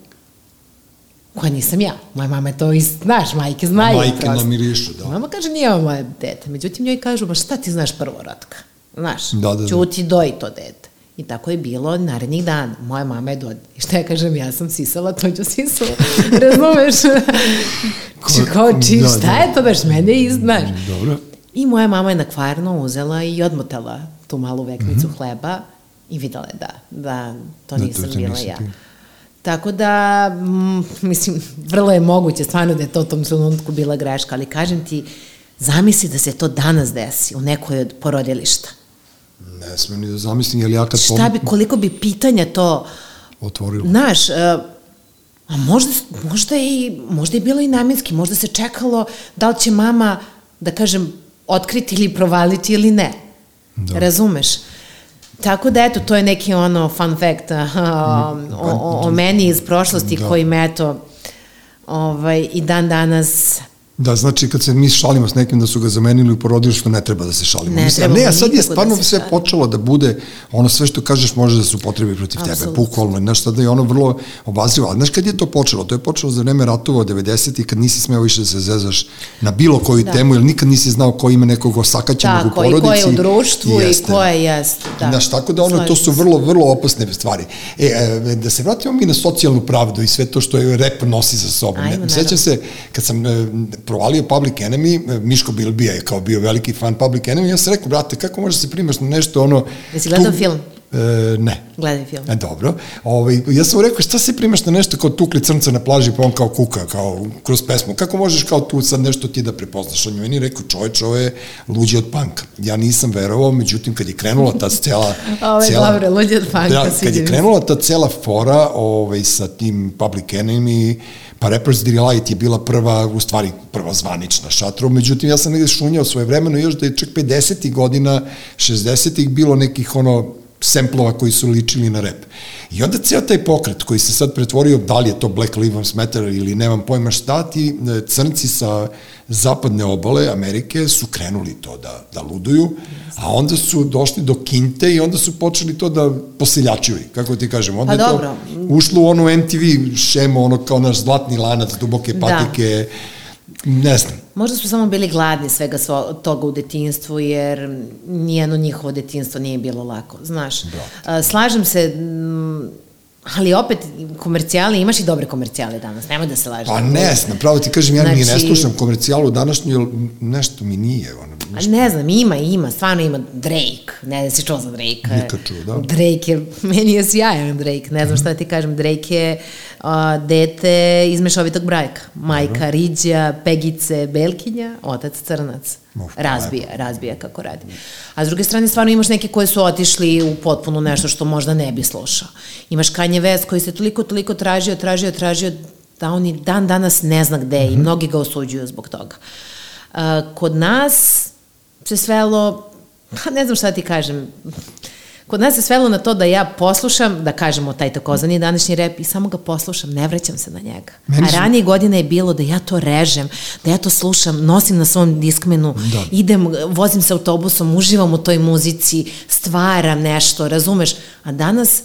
koja nisam ja. Moja mama je to, iz, znaš, majke znaju. Majke prosto. namirišu, da. Mama kaže, nije ovo moje dete. Međutim, njoj kažu, ba šta ti znaš prvorotka? Znaš, Da, da, da. ćuti, doji to dete. I tako je bilo narednih dana. Moja mama je do... I šta ja kažem, ja sam sisala, to ću sisala. Razumeš? Kao, či, da, šta da. je to, baš mene i, znaš. Dobro. I moja mama je na kvarno uzela i odmotala tu malu veknicu hleba i videla je da, da to. Da, nisam to- bila ja. ti. Tako da, mm, mislim, vrlo je moguće stvarno da je to u tom trenutku bila greška, ali kažem ti, zamisli da se to danas desi u nekoj od porodilišta. Ne smem ni da zamislim, jer ja kad Šta bi, koliko bi pitanja to, otvorilo. znaš, e, a možda, možda, i, možda je bilo i namjenski, možda se čekalo da li će mama, da kažem, otkriti ili provaliti ili ne. Da. Razumeš? Tako da, eto, to je neki ono fun fact a, o, o, o meni iz prošlosti Da. koji me, eto, ovaj, i dan danas Da, znači kad se mi šalimo s nekim da su ga zamenili u porodilištu, ne treba da se šalimo. Ne Mislim, ne, a sad je da stvarno se sve šalimo. počelo da bude, ono sve što kažeš može da se upotrebi protiv tebe, Apsolutno. bukvalno, znaš, tada je ono vrlo obazrivo. A znaš kad je to počelo? To je počelo za vreme ratova 90. kad nisi smeo više da se zezaš na bilo koju da. temu, jer nikad nisi znao ko ima nekog osakaćenog u tako, i porodici. ko je u društvu i Jeste. ko je jeste. Da. Znaš, tako da ono, to su vrlo, vrlo opasne stvari. E, e, da se vratimo mi na socijalnu pravdu i sve to što je rep nosi za sobom. Ajmo, ne, sećam se, kad sam e, provalio Public Enemy, Miško Bilbija je kao bio veliki fan Public Enemy, ja sam rekao, brate, kako možeš da se primaš na nešto ono... Jesi gledao tu, film? E, ne. Gledaj film. E, dobro. Ovaj, ja sam mu rekao, šta se primaš na nešto kao tukli crnca na plaži, pa on kao kuka, kao kroz pesmu. Kako možeš kao tu sad nešto ti da prepoznaš? On je meni rekao, čoveč, ovo je luđi od panka. Ja nisam verovao, međutim, kad je krenula ta cela... ovo je cela, dobro, luđi od panka. Da, kad je krenula ta cela fora ovaj, sa tim Public Enemy, pa Rappers Delight je bila prva, u stvari prva zvanična šatro, međutim ja sam negde šunjao svoje vremeno još da je čak 50. godina, 60. bilo nekih ono semplova koji su ličili na rep. I onda ceo taj pokret koji se sad pretvorio, da li je to Black Lives Matter ili nemam pojma šta, ti e, crnci sa zapadne obale Amerike su krenuli to da, da luduju, a onda su došli do kinte i onda su počeli to da poseljačuju, kako ti kažem. Onda pa je dobro. to ušlo u onu MTV šemu, ono kao naš zlatni lanac, duboke da. patike, da Ne znam. Možda su samo bili gladni svega svo, toga u detinstvu, jer nijeno njihovo detinstvo nije bilo lako, znaš. Da. Slažem se, ali opet komercijali, imaš i dobre komercijale danas, nemoj da se lažeš. Pa ne znam, pravo ti kažem, ja znači, ni ne slušam komercijalu današnju, jer nešto mi nije, ono, Nešto... Ne znam, ima, ima, stvarno ima Drake, ne znam si čuo za Drake. Nikad čuo, da. Drake je, meni je sjajan Drake, ne znam šta da ti kažem, Drake je uh, dete iz mešovitog brajka, majka Dobro. Riđa, Pegice, Belkinja, otac Crnac. Uf, razbija, lepo. razbija kako radi. A s druge strane, stvarno imaš neke koje su otišli u potpuno nešto što možda ne bi slušao. Imaš Kanye West koji se toliko, toliko tražio, tražio, tražio, da on i dan danas ne zna gde mm -hmm. i mhm. mnogi ga osuđuju zbog toga. Uh, kod nas se svelo, pa ne znam šta ti kažem, Kod nas se svelo na to da ja poslušam, da kažemo taj takozvani današnji rep i samo ga poslušam, ne vraćam se na njega. Meni A ranije godine je bilo da ja to režem, da ja to slušam, nosim na svom diskmenu, da. idem, vozim se autobusom, uživam u toj muzici, stvaram nešto, razumeš? A danas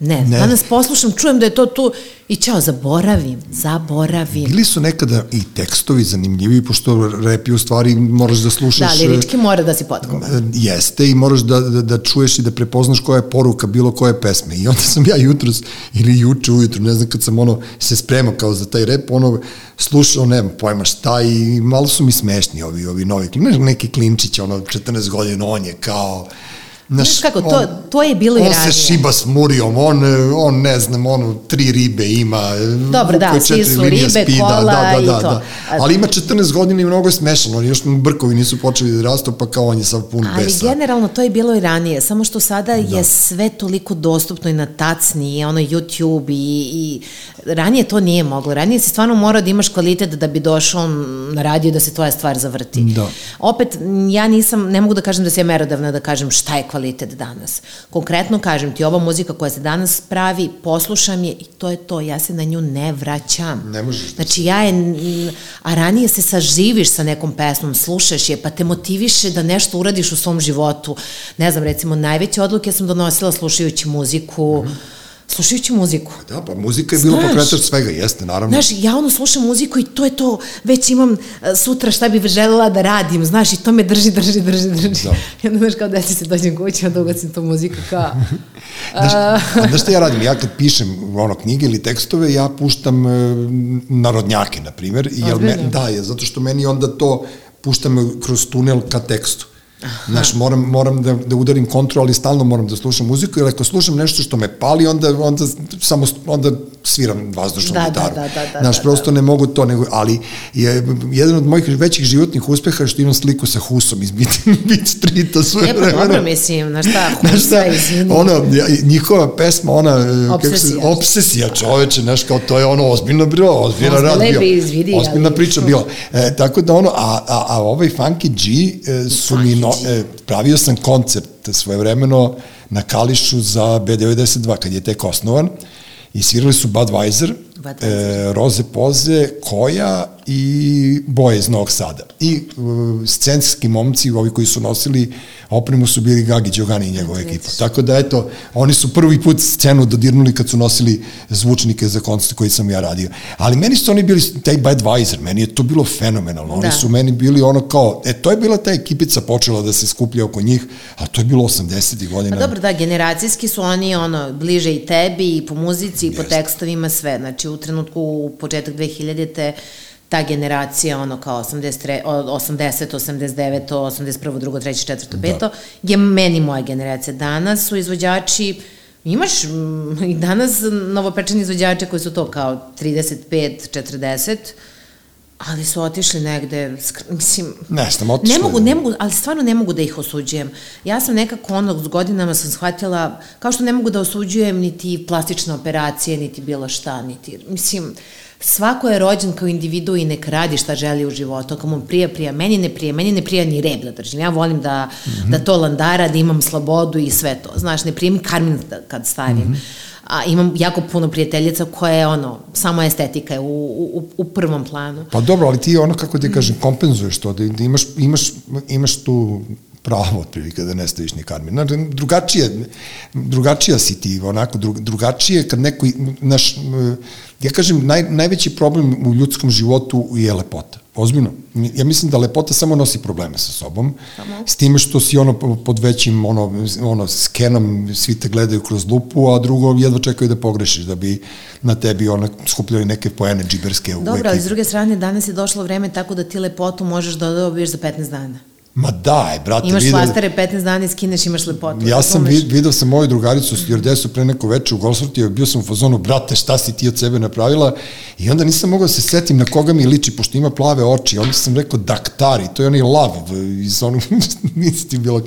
Ne, ne, danas poslušam, čujem da je to tu i čao, zaboravim, zaboravim. Bili su nekada i tekstovi zanimljivi, pošto repi u stvari moraš da slušaš... Da, lirički mora da si potkovan. E, jeste i moraš da, da, da čuješ i da prepoznaš koja je poruka bilo koje pesme. I onda sam ja jutros, ili juče ujutru, ne znam kad sam ono se spremao kao za taj rep, ono slušao, nemam pojma šta i malo su mi smešni ovi, ovi novi, neki klinčić, ono 14 godina, on je kao Znaš, kako, to, on, to je bilo i ranije. On se šiba s murijom, on, on ne znam, ono, tri ribe ima. Dobro, da, svi su ribe, spida, kola da, da, da, i to. Da. Ali ima 14 godina i mnogo je smešano, oni još brkovi nisu počeli da rastu, pa kao on je sad pun Ali besa. Ali generalno to je bilo i ranije, samo što sada da. je sve toliko dostupno i na tacni, i ono YouTube i, i ranije to nije moglo. Ranije si stvarno morao da imaš kvalitet da bi došao na radio da se tvoja stvar zavrti. Da. Opet, ja nisam, ne mogu da kažem da se je merodavna da kažem šta je kvalitet danas. Konkretno kažem ti, ova muzika koja se danas pravi, poslušam je i to je to, ja se na nju ne vraćam. Ne možeš. Znači ja je, a ranije se saživiš sa nekom pesmom, slušaš je, pa te motiviše da nešto uradiš u svom životu. Ne znam, recimo, najveće odluke sam donosila slušajući muziku, mm -hmm slušajući muziku. Pa da, pa muzika je bila pokretač svega, jeste, naravno. Znaš, ja ono slušam muziku i to je to, već imam uh, sutra šta bih želela da radim, znaš, i to me drži, drži, drži, drži. Da. I onda, znaš, kao deci se dođem kući, onda ugacim tu muziku, kao... znaš, znaš šta ja radim? Ja kad pišem ono, knjige ili tekstove, ja puštam uh, narodnjake, na primjer, me, da, je, zato što meni onda to puštam kroz tunel ka tekstu. Znaš, moram, moram da, da udarim kontrol, ali stalno moram da slušam muziku, jer ako slušam nešto što me pali, onda, onda, samo, onda sviram vazdušnu da, da gitaru. Da, da, da, Znaš, da, prosto da. ne mogu to, nego, ali je jedan od mojih većih životnih uspeha što imam sliku sa Husom iz Beat, Beat Streeta sve vremena. Lijepo, dobro mislim, znaš šta, Husa, izvini. Ono, njihova pesma, ona, obsesija, kako se, obsesija čoveče, znaš, kao to je ono ozbiljno bilo, ozbiljno rad bio. Ozbiljna priča bila. E, tako da ono, a, a, a ovaj Funky G e, su mi no, e, pravio sam koncert svojevremeno na Kališu za B92 kad je tek osnovan i svirali su Budweiser. E, Roze Poze, Koja i Boje iz Novog Sada. I uh, scenski momci, ovi koji su nosili opremu su bili Gagi Đogani i njegova ekipa. Tako da, eto, oni su prvi put scenu dodirnuli kad su nosili zvučnike za koncert koji sam ja radio. Ali meni su oni bili, taj Budweiser, meni je to bilo fenomenalno. Oni da. su meni bili ono kao, e, to je bila ta ekipica počela da se skuplja oko njih, a to je bilo 80. godina. Pa dobro, da, generacijski su oni ono, bliže i tebi, i po muzici, i po tekstovima, sve. Znači, u trenutku, u početak 2000-te, ta generacija, ono kao 83, 80, 89, 81, 2, 3, 4, 5, da. je meni moja generacija. Danas su izvođači, imaš i danas novopečeni izvođače koji su to kao 35, 40, ali su otišli negde, mislim... Ne, sam otišli. Ne mogu, ne mogu, ali stvarno ne mogu da ih osuđujem. Ja sam nekako ono, s godinama sam shvatila, kao što ne mogu da osuđujem niti plastične operacije, niti bilo šta, niti, mislim, svako je rođen kao individu i nek radi šta želi u životu, ako mu prija, prija, meni ne prija, meni ne prija ni reb da držim, ja volim da, mm -hmm. da to landara, da imam slobodu i sve to, znaš, ne prija mi karmin da, kad stavim. Mm -hmm a imam jako puno prijateljica koje je ono, samo estetika je u, u, u prvom planu. Pa dobro, ali ti ono, kako ti kažem, kompenzuješ to, da, da imaš, imaš, imaš tu pravo otprilike da ne staviš ni karmin. Znači, drugačije, drugačija si ti, onako, drugačije kad neko, naš, ja kažem, naj, najveći problem u ljudskom životu je lepota. Ozbiljno. Ja mislim da lepota samo nosi probleme sa sobom, Samo. s time što si ono pod većim ono, ono skenom, svi te gledaju kroz lupu, a drugo jedva čekaju da pogrešiš, da bi na tebi ono, skupljali neke poene džiberske. Dobro, ali s druge strane, danas je došlo vreme tako da ti lepotu možeš da dobiješ za 15 dana. Ma daj, brate. Imaš vidio... flastere 15 dana i skineš, imaš lepotu. Ja sam vid, video sam moju drugaricu s Jordesu pre neko veče u Golsortiju, bio sam u fazonu, brate, šta si ti od sebe napravila? I onda nisam mogao da se setim na koga mi liči, pošto ima plave oči. Onda sam rekao, daktari, to je onaj lav iz onog, nisi ti bila,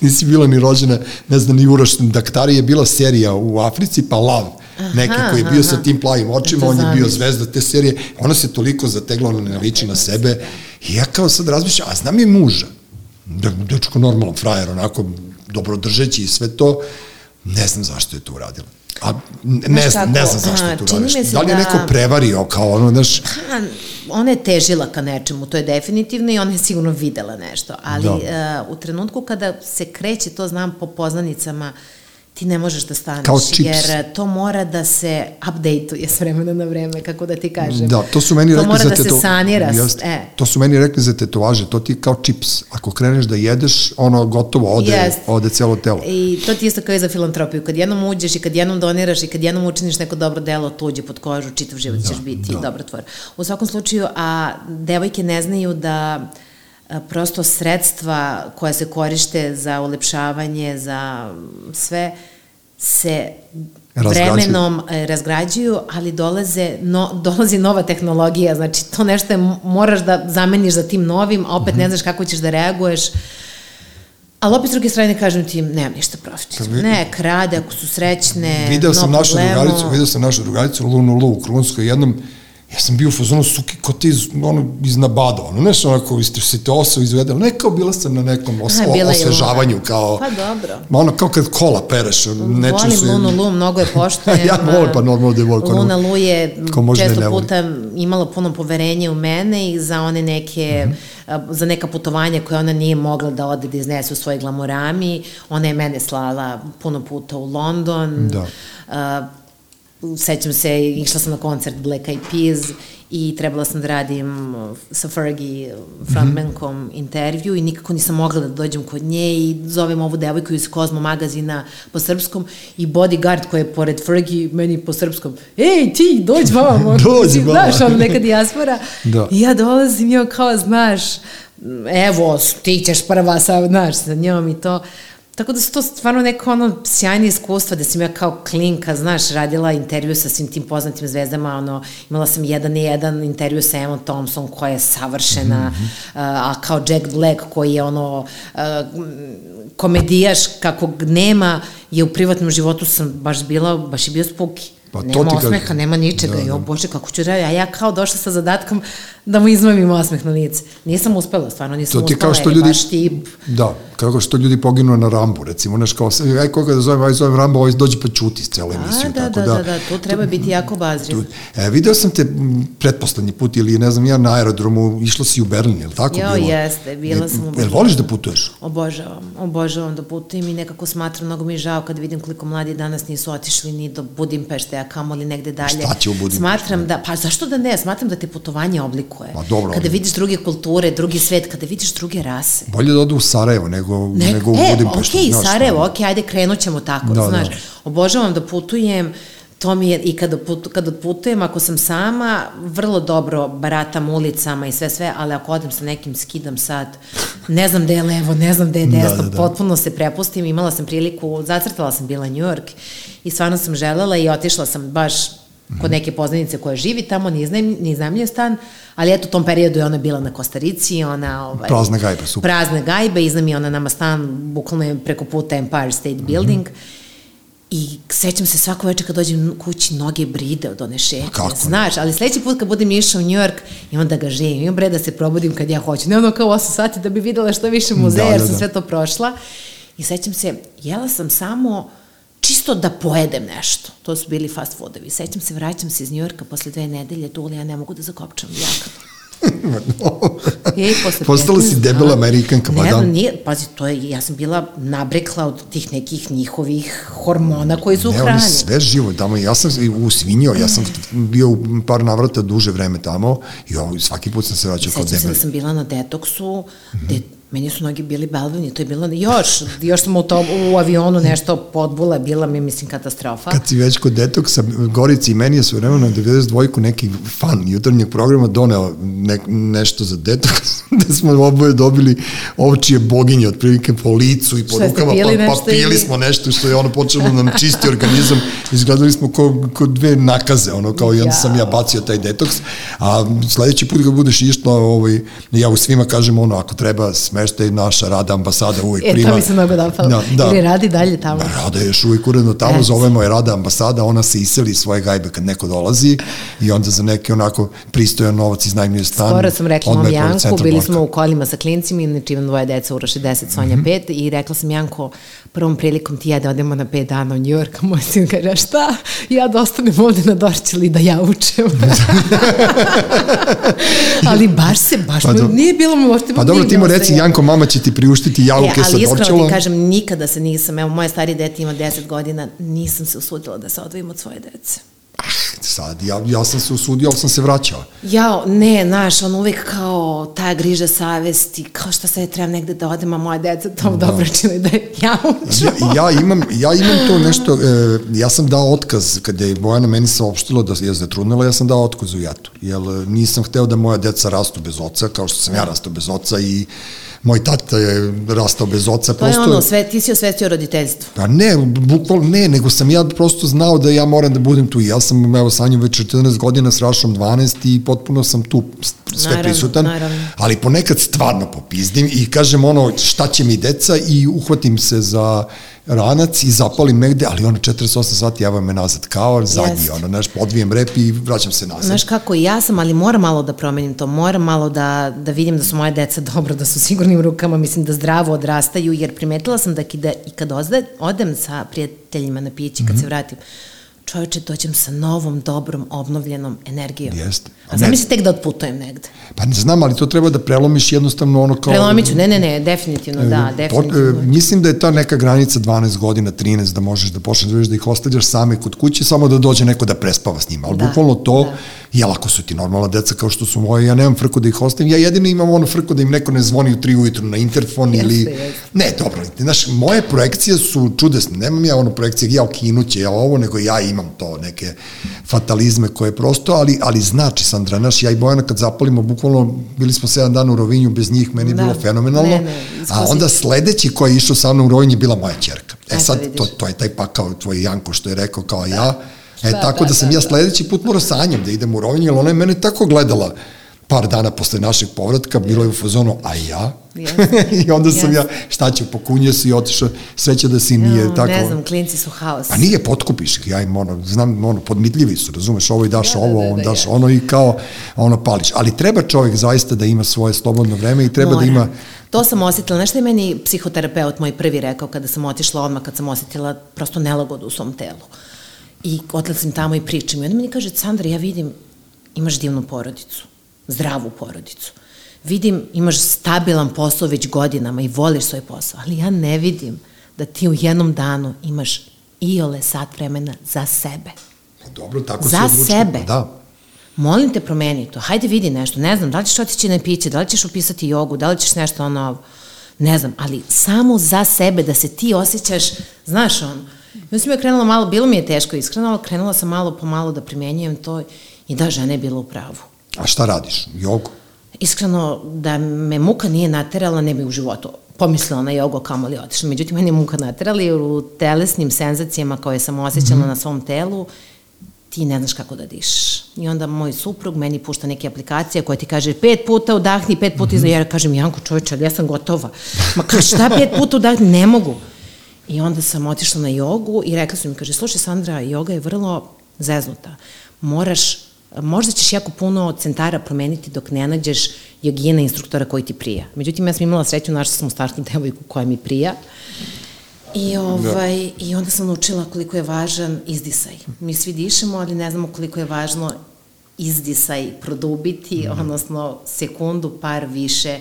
nisi bila ni rođena, ne znam, ni urašten. Daktari je bila serija u Africi, pa lav neki koji je bio aha. sa tim plavim očima, on je bio zvezda te serije, ona se toliko zategla, ona ne liči na sebe, i ja kao sad razmišljam, a znam je muža, da, dečko normalno, frajer, onako, dobrodržeći i sve to, ne znam zašto je to uradila. A ne, ne znam, ne znam zašto je to uradila. Da li je da... neko prevario kao ono, znaš... Ha, ona je težila ka nečemu, to je definitivno i ona je sigurno videla nešto, ali da. uh, u trenutku kada se kreće, to znam po poznanicama, uh, ti ne možeš da staneš, Kao čips. jer to mora da se update-uje s vremena na vreme, kako da ti kažem. Da, to su meni to rekli za teto... Mora da se sanira. Just, e. To su meni rekli za tetovaže, to ti kao čips. Ako kreneš da jedeš, ono gotovo ode, yes. ode celo telo. I to ti isto kao i za filantropiju. Kad jednom uđeš i kad jednom doniraš i kad jednom učiniš neko dobro delo, to uđe pod kožu, čitav život da, ćeš biti da. dobro tvor. U svakom slučaju, a devojke ne znaju da prosto sredstva koja se korište za ulepšavanje, za sve, se razgrađuju. vremenom e, razgrađuju, ali dolaze no, dolazi nova tehnologija, znači to nešto je, moraš da zameniš za tim novim, a opet mm -hmm. ne znaš kako ćeš da reaguješ. Ali opet s druge strane kažem ti, nemam ništa protiv. Ne, krade, ako su srećne, video sam našu drugaricu, video sam našu drugaricu Lunu Lu u Krunskoj, jednom ja sam bio u fazonu suki ko te iz, ono, iz nabada, ono, nešto onako, ste se te oso izvedela, ne kao bila sam na nekom os, Aha, osvežavanju, kao, pa dobro. ono, kao kad kola pereš, nečem volim su... Lunu Lu, mnogo je poštojem. ja volim, pa normalno da je volim. Luna Lu je često puta imala puno poverenje u mene i za one neke, mm -hmm. za neka putovanja koje ona nije mogla da ode da iznese u svoj glamorami, ona je mene slala puno puta u London, da. Uh, sećam se, išla sam na koncert Black Eyed Peas i trebala sam da radim sa Fergie frontmankom mm -hmm. intervju i nikako nisam mogla da dođem kod nje i zovem ovu devojku iz Kozmo magazina po srpskom i bodyguard koji je pored Fergie meni po srpskom, ej ti, dođi vamo. dođi vamo. Znaš, ono neka dijaspora. da. I ja dolazim i kao, znaš, evo, ti ćeš prva sa, znaš, sa njom i to. Tako da su to stvarno neko ono sjajne iskustva da sam ja kao klinka, znaš, radila intervju sa svim tim poznatim zvezdama, ono, imala sam jedan i jedan intervju sa Emma Thompson koja je savršena, mm -hmm. a kao Jack Black koji je ono komedijaš kakvog nema, je u privatnom životu sam baš bila, baš je bio spuki. Pa nema to osmeha, kažem. nema ničega. Da, da. Jo, bože, kako ću raditi? A ja kao došla sa zadatkom da mu izmamim osmeh na lice. Nisam uspela, stvarno nisam to ti uspela, kao što ljudi, baš tip. Da, kako što ljudi poginu na Rambu, recimo, znaš, kao, aj koga da zovem, aj zovem Rambo, ovaj dođe pa čuti s cele emisiju. Da, tako da, da, da, da, to treba biti jako bazriv. E, video sam te pretposlednji put ili, ne znam, ja na aerodromu, išla si u Berlin, je li tako jo, bilo? jeste, bila sam u Berlinu. Jel voliš da putuješ? Obožavam, obožavam da putujem i nekako smatram, mnogo mi je žao kad vidim koliko mladi danas nisu otišli ni do Budimpešte, kamoli negde dalje. Šta će u Budimpešte? Smatram da, pa zašto da ne, smatram da te putovanje oblikuje. Ma dobro, kada vidiš druge kulture, drugi svet, kada vidiš druge rase. Bolje da odu u Sarajevo nego, ne, nego u e, Budimpeštu. E, okej, okay, Sarajevo, okej, okay, ajde krenut ćemo tako, da, znaš. Da. Obožavam da putujem, to mi je, i kada, put, kada putujem, ako sam sama, vrlo dobro baratam ulicama i sve sve, ali ako odem sa nekim skidam sad, ne znam gde je levo, ne znam gde je desno, da, da, da. potpuno se prepustim, imala sam priliku, zacrtala sam bila New York i stvarno sam želela i otišla sam baš kod neke poznanice koja živi tamo, ni znam, ni znamlje stan, ali eto u tom periodu je ona bila na Kostarici, ona... Ovaj, prazne gajbe, super. Prazne gajbe, iznam je ona nama stan, bukvalno je preko puta Empire State Building, mm -hmm I sećam se svako večer kad dođem kući, noge bride od one šetnje. Kako? Znaš, ali sledeći put kad budem išao u New York, imam da ga živim, imam bre da se probudim kad ja hoću. Ne ono kao 8 sati da bi videla što više muzeja, da, jer da, sam da. sve to prošla. I sećam se, jela sam samo čisto da pojedem nešto. To su bili fast foodovi. Sećam se, vraćam se iz New Yorka posle dve nedelje, tu ja ne mogu da zakopčam jakadu. Ej, posle Postala si debela amerikanka, pa da. Ne, nije, pazi, to je, ja sam bila nabrekla od tih nekih njihovih hormona koji su u hrani. Ne, oni sve živo tamo, ja sam u Svinjo, ja sam bio u par navrata duže vreme tamo i ovo, svaki put sam se vraćao kao debeli. Sećam se da sam bila na detoksu, mm -hmm. gde Meni su noge bili balvani, to je bilo još, još sam u, to, u avionu nešto podbula, bila mi, mislim, katastrofa. Kad si već kod detoksa, Gorici i meni je su vremena 92 neki fan jutarnjeg programa doneo ne, nešto za detoks, da smo oboje dobili ovčije boginje, otprilike po licu i po rukama, pa, pa pili smo nešto što je ono počelo da nam čisti organizam, izgledali smo kao, kao dve nakaze, ono, kao i onda sam ja bacio taj detoks, a sledeći put kad budeš išla, ovaj, ja u svima kažem ono, ako treba sme smeštaj naša rada ambasada uvijek e, prima. E, to mi se mnogo dopalo. Da, da. Ili radi dalje tamo? Da, rada je još uvijek uredno tamo, yes. zovemo je rada ambasada, ona se iseli svoje gajbe kad neko dolazi i onda za neki onako pristojan novac iznajmljuje stan. Skoro sam rekla mom Janku, bili smo u kolima sa klincima, inače imam dvoje deca, Uroš 10, Sonja mm -hmm. 5 i rekla sam Janko, prvom prilikom ti ja da odemo na 5 dana u New York, a moj sin kaže, šta? Ja da ostanem ovde na Dorčeli da ja učem. Ali baš se, baš pa, do... nije bilo mi uopšte... Pa dobro, ti mu reci, Janko, mama će ti priuštiti jauke e, sa Dorčelom. Ali iskreno ti kažem, nikada se nisam, evo, moje stari dete ima 10 godina, nisam se usudila da se odvojim od svoje dece. Sad, ja, ja sam se usudio, ali sam se vraćao. Ja, ne, znaš, on uvek kao ta griža savesti, kao šta sad trebam negde da odem, a moja deca to da. dobro čini da ja uču. Ja, ja, imam, ja imam to nešto, e, ja sam dao otkaz, kada je Bojana meni saopštila da je zatrudnila, ja sam dao otkaz u jatu, jer nisam hteo da moja deca rastu bez oca, kao što sam ja rastao bez oca i moj tata je rastao bez oca. To prosto, je ono, sve, ti si osvestio roditeljstvo. Pa ne, bukvalno ne, nego sam ja prosto znao da ja moram da budem tu. Ja sam, evo, sa njim već 14 godina, s Rašom 12 i potpuno sam tu sve naravno, prisutan. Naravno. Ali ponekad stvarno popizdim i kažem ono, šta će mi deca i uhvatim se za ranac i zapalim negde, ali ono 48 sati evo me nazad kao zadnji, Jest. ono, znaš, odvijem rep i vraćam se nazad. Znaš kako, ja sam, ali moram malo da promenim to, moram malo da, da vidim da su moje deca dobro, da su sigurnim rukama, mislim da zdravo odrastaju, jer primetila sam da, da i kad odem sa prijateljima na pići, kad mm -hmm. se vratim, čoveče, dođem sa novom, dobrom, obnovljenom energijom. Jeste. A zamisli tek da otputujem negde. Pa ne znam, ali to treba da prelomiš jednostavno ono kao... Prelomiću, ne, ne, ne, definitivno, e, da, definitivno. To, e, mislim da je ta neka granica 12 godina, 13, da možeš da počneš da ih ostavljaš same kod kuće, samo da dođe neko da prespava s njima. Ali da, bukvalno to, da. jel ako su ti normalna deca kao što su moje, ja nemam frku da ih ostavim, ja jedino imam ono frku da im neko ne zvoni u 3 ujutru na interfon jeste, ili... Jeste. Ne, dobro, znaš, moje projekcije su čudesne, nemam ja ono projekcije, ja okinuće, ja ovo, nego ja imam to, neke fatalizme koje prosto, ali, ali znači, Sandra, naš, ja i Bojana kad zapalimo, bukvalno, bili smo 7 dana u Rovinju, bez njih meni je da. bilo fenomenalno, ne, ne, a onda sledeći koji je išao sa mnom u Rovinju je bila moja čerka. E sad, to, to je taj pakao, tvoj Janko što je rekao kao da. ja, E, da, tako da, da sam da, ja sledeći put morao sanjam da idem u Rovinju, jer ona je mene tako gledala par dana posle našeg povratka, bilo je u fazonu, a ja? Yes. I onda sam yes. ja, šta ću, pokunio se i otišao, sreće da si nije no, tako... Ne znam, klinci su haos. A nije, potkupiš ja im ono, znam, ono, podmitljivi su, razumeš, ovo i daš da, da ovo, da, da, on daš da, ono i kao, ono pališ. Ali treba čovjek zaista da ima svoje slobodno vreme i treba da Mora. da ima... To sam osetila, nešto je meni psihoterapeut moj prvi rekao kada sam otišla odmah, kad sam osetila prosto nelagodu u svom telu. I odlazim tamo i pričam. I onda meni kaže, Sandra, ja vidim, imaš divnu porodicu zdravu porodicu. Vidim, imaš stabilan posao već godinama i voliš svoj posao, ali ja ne vidim da ti u jednom danu imaš iole sat vremena za sebe. Pa dobro, tako za se odlučio. sebe. Da. Molim te promeni to. Hajde vidi nešto. Ne znam, da li ćeš otići na piće, da li ćeš upisati jogu, da li ćeš nešto ono, ne znam, ali samo za sebe, da se ti osjećaš, znaš on, I sam ja krenula malo, bilo mi je teško iskreno, ali krenula sam malo po malo da primenjujem to i da, žena je bila u pravu. A šta radiš? Jogu? Iskreno, da me muka nije naterala, ne bi u životu pomislila na jogu kamo li otišla. Međutim, meni je muka naterala jer u telesnim senzacijama koje sam osjećala mm -hmm. na svom telu, ti ne znaš kako da dišeš. I onda moj suprug meni pušta neke aplikacije koje ti kaže pet puta udahni, pet puta mm -hmm. Ja kažem, Janko čovječe, ali ja sam gotova. Ma ka šta pet puta udahni? Ne mogu. I onda sam otišla na jogu i rekla su mi, kaže, slušaj Sandra, joga je vrlo zeznuta. Moraš, možda ćeš jako puno centara promeniti dok ne nađeš jogina instruktora koji ti prija. Međutim, ja sam imala sreću, našla sam u startu devojku koja mi prija. I, ovaj, da. I onda sam naučila koliko je važan izdisaj. Mi svi dišemo, ali ne znamo koliko je važno izdisaj produbiti, mm. odnosno sekundu, par više.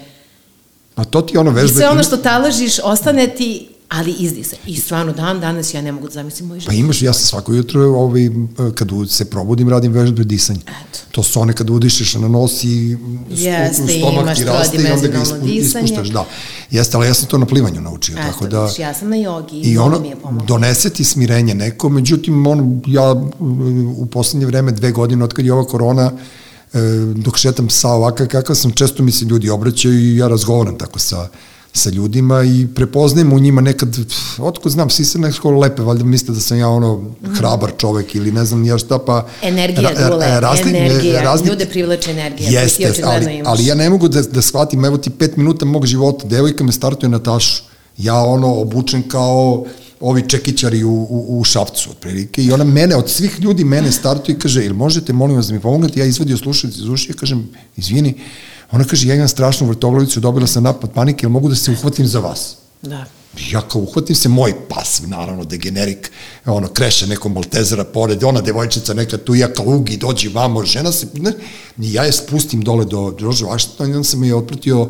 A to ti ono vežba... I sve ono što taložiš, ostane ti ali izdisaj. I stvarno dan danas ja ne mogu da zamislim moj život. Pa imaš, ja sam svako jutro ovaj, kad se probudim radim vežbe disanja. Eto. To su one kad udišeš na nos i Jeste, u stomak ti raste i onda ga ispu, ispuštaš. Da. Jeste, ali ja sam to na plivanju naučio. Eto, tako da, ja sam na jogi i, i ono, mi je pomoglo. donese ti smirenje neko, međutim, on, ja u poslednje vreme, dve godine, od kad je ova korona, e, dok šetam psa ovakav kakav sam, često mi se ljudi obraćaju i ja razgovaram tako sa sa ljudima i prepoznajem u njima nekad, otko znam, svi se nekako lepe, valjda misle da sam ja ono hrabar čovek ili ne znam ja šta, pa... Energija, ra, dule, razli, energija, razli, ljude privlače energija. Jeste, ali, ali ja ne mogu da, da shvatim, evo ti pet minuta mog života, devojka me startuje na tašu, ja ono obučen kao ovi čekićari u, u, u šapcu, otprilike, i ona mene, od svih ljudi mene startuje i kaže, ili možete, molim vas da mi pomognete, ja izvadio slušalicu iz uši i kažem, izvini, Ona kaže, ja imam strašnu vrtoglavicu, dobila sam napad panike, jel mogu da se uhvatim za vas? Da. Ja kao uhvatim se, moj pas, naravno, degenerik, ono, kreše neko maltezera pored, ona devojčica neka tu, ja kao ugi, dođi vamo, žena se, ne, ja je spustim dole do Drože Vaštona i onda sam je otpratio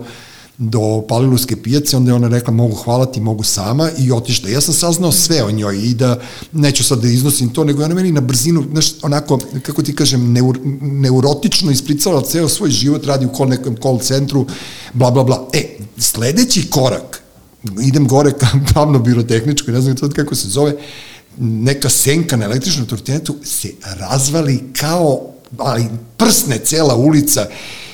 do Paliluske pijace, onda je ona rekla mogu hvala ti, mogu sama i otišla. Ja sam saznao sve o njoj i da neću sad da iznosim to, nego ona meni na brzinu, znaš, onako, kako ti kažem, neur, neurotično ispricala ceo svoj život, radi u kol, nekom call centru, bla, bla, bla. E, sledeći korak, idem gore ka pravno birotehničko, ne znam kako se zove, neka senka na električnom trotinetu se razvali kao ali prsne cela ulica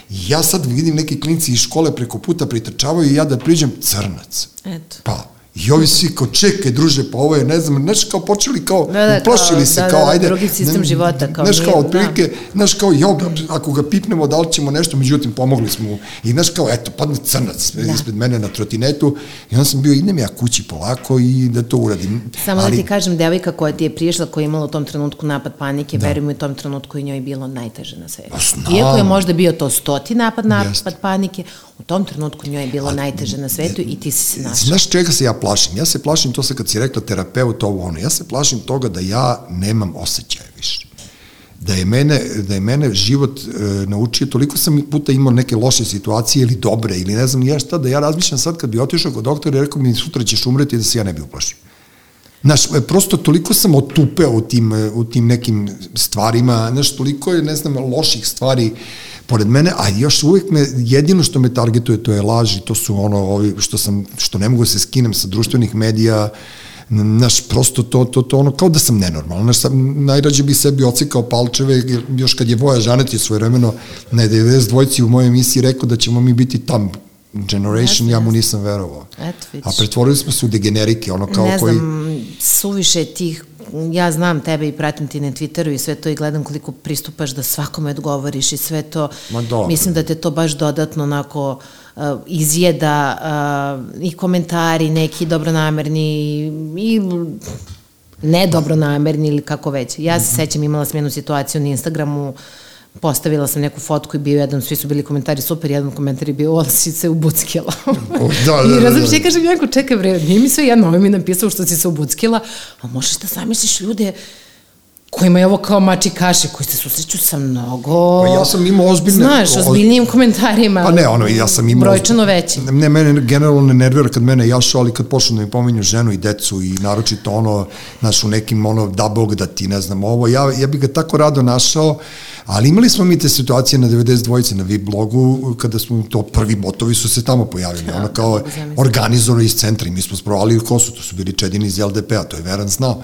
ja sad vidim neki klinci iz škole preko puta pritrčavaju i ja da priđem crnac. Eto. Pa, I ovi svi kao, čekaj, druže, pa ovo je, ne znam, znaš, kao počeli kao, da, da, uplašili se, da, kao, da, da, ajde. drugi sistem života, kao znaš, kao, otprilike, da. znaš, kao, jo, ako ga pipnemo, da li ćemo nešto, međutim, pomogli smo mu. I, znaš, kao, eto, padne crnac da. ispred mene na trotinetu i onda sam bio, idem ja kući polako i da to uradim. Samo Ali, da ti kažem, devojka koja ti je prišla, koja je imala u tom trenutku napad panike, da. verujem u tom trenutku i njoj bilo najteže na svetu. Pa, Iako je možda bio to stoti napad, napad Jest. panike, u tom trenutku njoj je bilo A, najteže na svetu i ti si se našao. Znaš čega se ja plašim? Ja se plašim, to se kad si rekla terapeut, ovo ono, ja se plašim toga da ja nemam osjećaje više. Da je mene, da je mene život e, naučio, toliko sam puta imao neke loše situacije ili dobre, ili ne znam ja šta, da ja razmišljam sad kad bi otišao kod doktora i rekao mi sutra ćeš umreti da se ja ne bi uplašio. Znaš, e, prosto toliko sam otupeo u tim, e, u tim nekim stvarima, znaš, toliko je, ne znam, loših stvari pored mene, a još uvijek me, jedino što me targetuje to je laž i to su ono, ovi, što sam, što ne mogu da se skinem sa društvenih medija, znaš, prosto to, to, to ono, kao da sam nenormalan, znaš, sam, najrađe bi sebi ocikao palčeve, još kad je Voja Žanet je svoje vremeno na 92 u mojoj emisiji rekao da ćemo mi biti tam generation, yes, ja mu nisam verovao. Eto, vidiš. A pretvorili smo se u degenerike, ono kao ne koji... Ne znam, suviše tih ja znam tebe i pratim ti na Twitteru i sve to i gledam koliko pristupaš da svakome odgovoriš i sve to. Ma dobro. Mislim da te to baš dodatno onako uh, izjeda uh, i komentari neki dobronamerni i nedobronamerni ili kako već. Ja se mm -hmm. sećam, imala sam jednu situaciju na Instagramu uh, postavila sam neku fotku i bio jedan, svi su bili komentari super, jedan komentar je bio, ovo si se ubuckila. da, da, da. I razum, da, da. kažem, jako, čekaj bre, nije mi sve jedno, ovo mi napisao što si se ubuckila, a možeš da zamisliš ljude, kojima je ovo kao mači kaše, koji se susreću sa mnogo... Pa ja sam imao ozbiljne... Znaš, ozbiljnijim komentarima. Pa ne, ono, ja sam imao... Brojčano veće. Ne, mene generalno ne nervira kad mene jašu, ali kad počnu da mi pominju ženu i decu i naročito ono, znaš, u nekim, ono, da bog da ti, ne znam, ovo, ja, ja bih ga tako rado našao, ali imali smo mi te situacije na 92 na VIP blogu, kada smo to prvi botovi su se tamo pojavili, ja, ono kao organizovano iz centra i mi smo sprovali ko su, to su bili čedini iz LDP-a, to je Veran znao.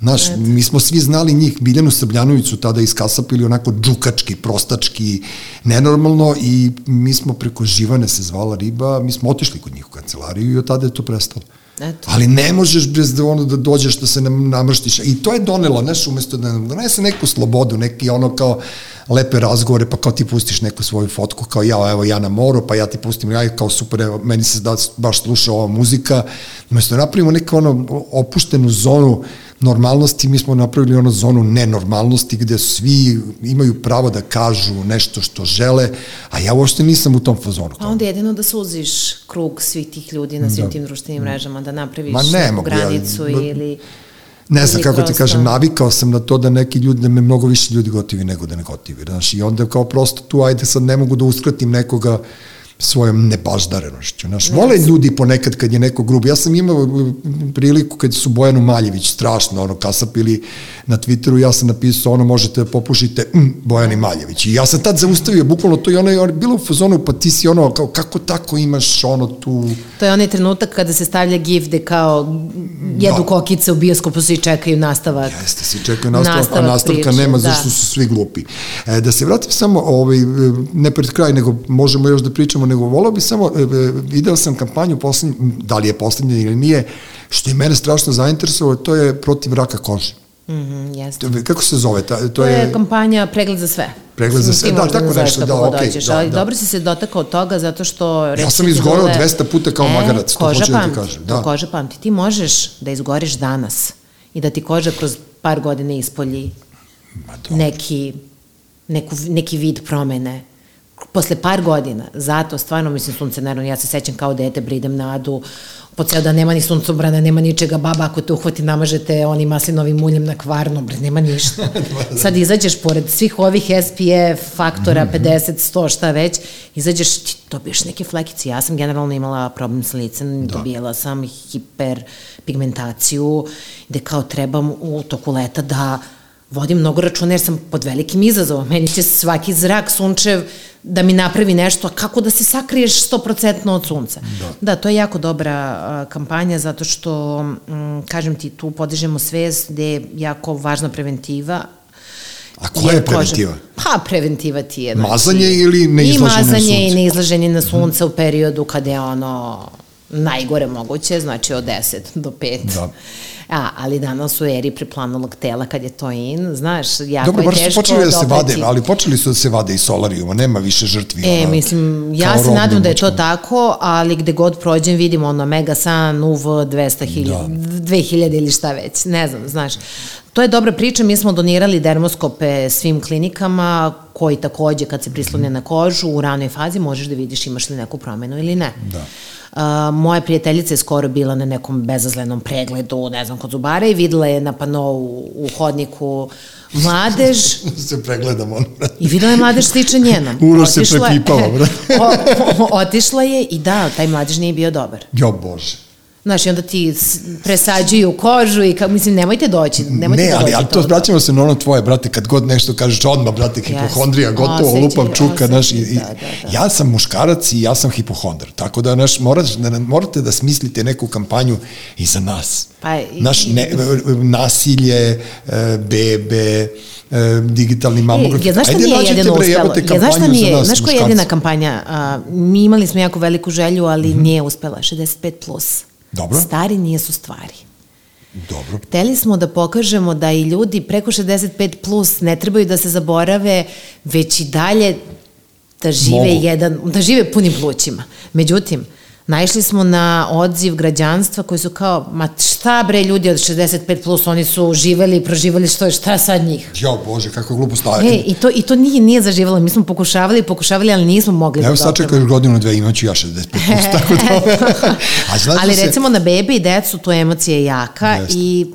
Znaš, mi smo svi znali njih, Biljanu Srbljanoviću tada iskasapili onako džukački, prostački, nenormalno i mi smo preko Živane se zvala riba, mi smo otišli kod njih u kancelariju i od tada je to prestalo. Eto. Ali ne možeš bez da ono da dođeš da se namrštiš. I to je donelo, znaš, umesto da donese neku slobodu, neki ono kao lepe razgovore, pa kao ti pustiš neku svoju fotku, kao ja, evo ja na moru, pa ja ti pustim, ja kao super, evo, meni se da, baš sluša ova muzika. Umesto da napravimo neku ono opuštenu zonu normalnosti, mi smo napravili ono zonu nenormalnosti gde svi imaju pravo da kažu nešto što žele, a ja uopšte nisam u tom fazonu. A onda jedino da suziš krug svih tih ljudi na svim da. tim društvenim mrežama, da napraviš Ma ne, mogu, granicu ja, ili... Ne znam kako ti kažem, navikao sam na to da neki ljudi, da me mnogo više ljudi gotivi nego da ne gotivi. Znaš, i onda kao prosto tu, ajde sad ne mogu da uskratim nekoga svojom nebaždarenošću. Znaš, vole ljudi ponekad kad je neko grub. Ja sam imao priliku kad su Bojanu Maljević strašno ono kasapili na Twitteru, ja sam napisao ono možete da popušite mm, Bojani Maljević. I ja sam tad zaustavio bukvalno to i ono je bilo u fazonu pa ti si ono kao kako tako imaš ono tu... To je onaj trenutak kada se stavlja gif gde kao jedu da. kokice u bioskopu svi čekaju nastavak. Jeste, svi čekaju nastavak, nastavak a nastavka priče, nema da. zašto su svi glupi. E, da se vratim samo, ovaj, ne pred kraj, nego možemo još da pričamo nego volao bi samo, e, e, video sam kampanju poslednje, da li je poslednje ili nije, što je mene strašno zainteresovalo, to je protiv raka kože. Mm -hmm, jeste. Kako se zove? Ta, to, to je, je kampanja Pregled za sve. Pregled za sve, da, tako nešto, da, okej. Okay, da, ali da. dobro si se dotakao toga zato što... Ja sam izgoreo dole, 200 puta kao e, magarac, to hoću da ti kažem. Da. Koža pamti, ti možeš da izgoriš danas i da ti koža kroz par godina ispolji neki, neku, neki vid promene posle par godina, zato stvarno mislim sunce, naravno ja se sećam kao dete, bridem nadu, po ceo da nema ni suncobrana, nema ničega, baba ako te uhvati namažete onim maslinovim uljem na kvarnu, bre, nema ništa. Da. Sad izađeš pored svih ovih SPF faktora, mm -hmm. 50, 100, šta već, izađeš, ti dobiješ neke flekice. Ja sam generalno imala problem sa licem, da. dobijala sam hiperpigmentaciju, gde kao trebam u toku leta da vodim mnogo računa jer sam pod velikim izazovom. Meni će svaki zrak sunčev da mi napravi nešto, a kako da se sakriješ 100% od sunca. Da. da, to je jako dobra kampanja zato što, m, kažem ti, tu podižemo svest gde je jako važna preventiva, A koja je preventiva? Pa, preventiva ti je... Znači, mazanje ili neizlaženje na sunce? I mazanje i neizlaženje na sunce mm. u periodu kada je ono najgore moguće, znači od 10 do 5. Da. A, ali danas u eri preplanulog tela kad je to in, znaš, jako Dobro, je teško počeli da se vade, ali počeli su da se vade i solarijuma, nema više žrtvi. E, ona, mislim, ja se nadam da je to tako, ali gde god prođem vidim ono Mega Sun, UV 200.000, da. 2000 ili šta već, ne znam, znaš. To je dobra priča, mi smo donirali dermoskope svim klinikama koji takođe kad se prislone na kožu u ranoj fazi možeš da vidiš imaš li neku promenu ili ne. Da. Uh, moja prijateljica je skoro bila na nekom bezazlenom pregledu, ne znam, kod zubara i videla je na panou u hodniku mladež. se pregledam ono. I videla je mladež sličan njenom. Uroš se prekipala, bre. otišla je i da, taj mladež nije bio dobar. Jo Bože. Znaš, i onda ti presađuju kožu i kao, mislim, nemojte doći, nemojte ne, ali, doći. ali to vraćamo se na ono tvoje, brate, kad god nešto kažeš, odmah, brate, hipohondrija, yes. gotovo, Osećaj, lupam čuka, znaš, i, da, da, da. ja sam muškarac i ja sam hipohondar, tako da, znaš, morate, da, morate da smislite neku kampanju i za nas. Pa, i, naš, ne, nasilje, e, bebe, e, digitalni mamograf. E, ja, znaš šta nije jedino uspelo? Ja, znaš šta nije, znaš koja je jedina kampanja? A, mi imali smo jako veliku želju, ali mm -hmm. nije uspela, 65+. Plus. Dobro. Stari nisu stvari. Dobro. Hteli smo da pokažemo da i ljudi preko 65 plus ne trebaju da se zaborave, već i dalje da žive Mogu. jedan, da žive punim plućima. Međutim, naišli smo na odziv građanstva koji su kao, ma šta bre ljudi od 65 plus, oni su živeli i proživali što je, šta sad njih? Jo, bože, kako glupo stavljeno. E, i to, i to nije, nije zaživalo, mi smo pokušavali, pokušavali, ali nismo mogli Evo da sad čekaš godinu, dve, imaću ja 65 plus, tako da... A ali recimo se... na bebe i decu to emocija je jaka Jeste. i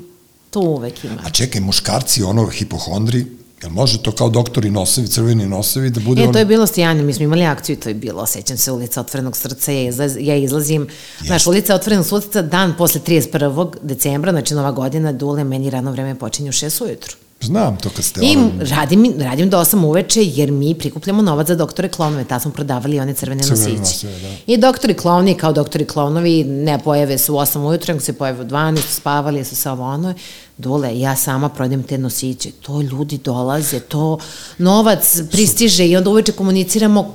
To uvek ima. A čekaj, muškarci, ono, hipohondri, Jel može to kao doktori nosevi, crveni nosevi da bude... E, on... to je bilo stijanje, mi smo imali akciju, to je bilo, sećam se, ulica Otvorenog srca, ja, izlaz, ja izlazim, yes. znaš, ulica Otvorenog srca, dan posle 31. decembra, znači nova godina, dule, meni radno vreme počinje u 6 ujutru. Znam to kad ste... I ono... radim, radim do 8 uveče jer mi prikupljamo novac za doktore klonove, ta smo prodavali one crvene, crvene nosiće. Da. I doktori klovni, kao doktori klonovi, ne pojave se u 8 ujutru, nego se pojave u 12, spavali su se ovo ono. Dule, ja sama prodajem te nosiće, to ljudi dolaze, to novac pristiže i onda uveče komuniciramo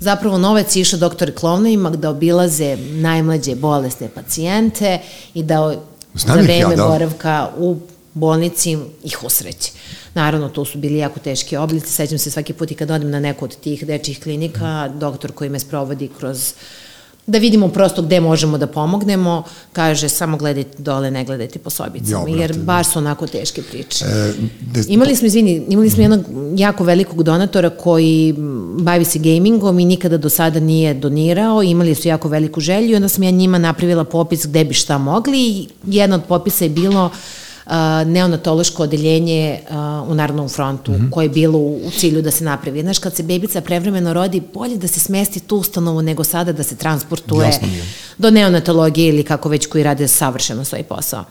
zapravo novac je išao doktori klovnovima da obilaze najmlađe bolesne pacijente i da Znam za vreme ja, da. boravka u bolnici ih osreće. Naravno, to su bili jako teški oblici. Sećam se svaki put i kad odem na neku od tih dečjih klinika, doktor koji me sprovodi kroz da vidimo prosto gde možemo da pomognemo, kaže samo gledajte dole, ne gledajte po sobicama, jo, jer da. baš su onako teške priče. E, de, imali smo, izvini, imali smo jednog jako velikog donatora koji bavi se gamingom i nikada do sada nije donirao, imali su jako veliku želju i onda sam ja njima napravila popis gde bi šta mogli i jedna od popisa je bilo uh, neonatološko odeljenje u Narodnom frontu, mm -hmm. koje je bilo u, cilju da se napravi. Znaš, kad se bebica prevremeno rodi, bolje da se smesti tu ustanovu nego sada da se transportuje do neonatologije ili kako već koji rade savršeno svoj posao.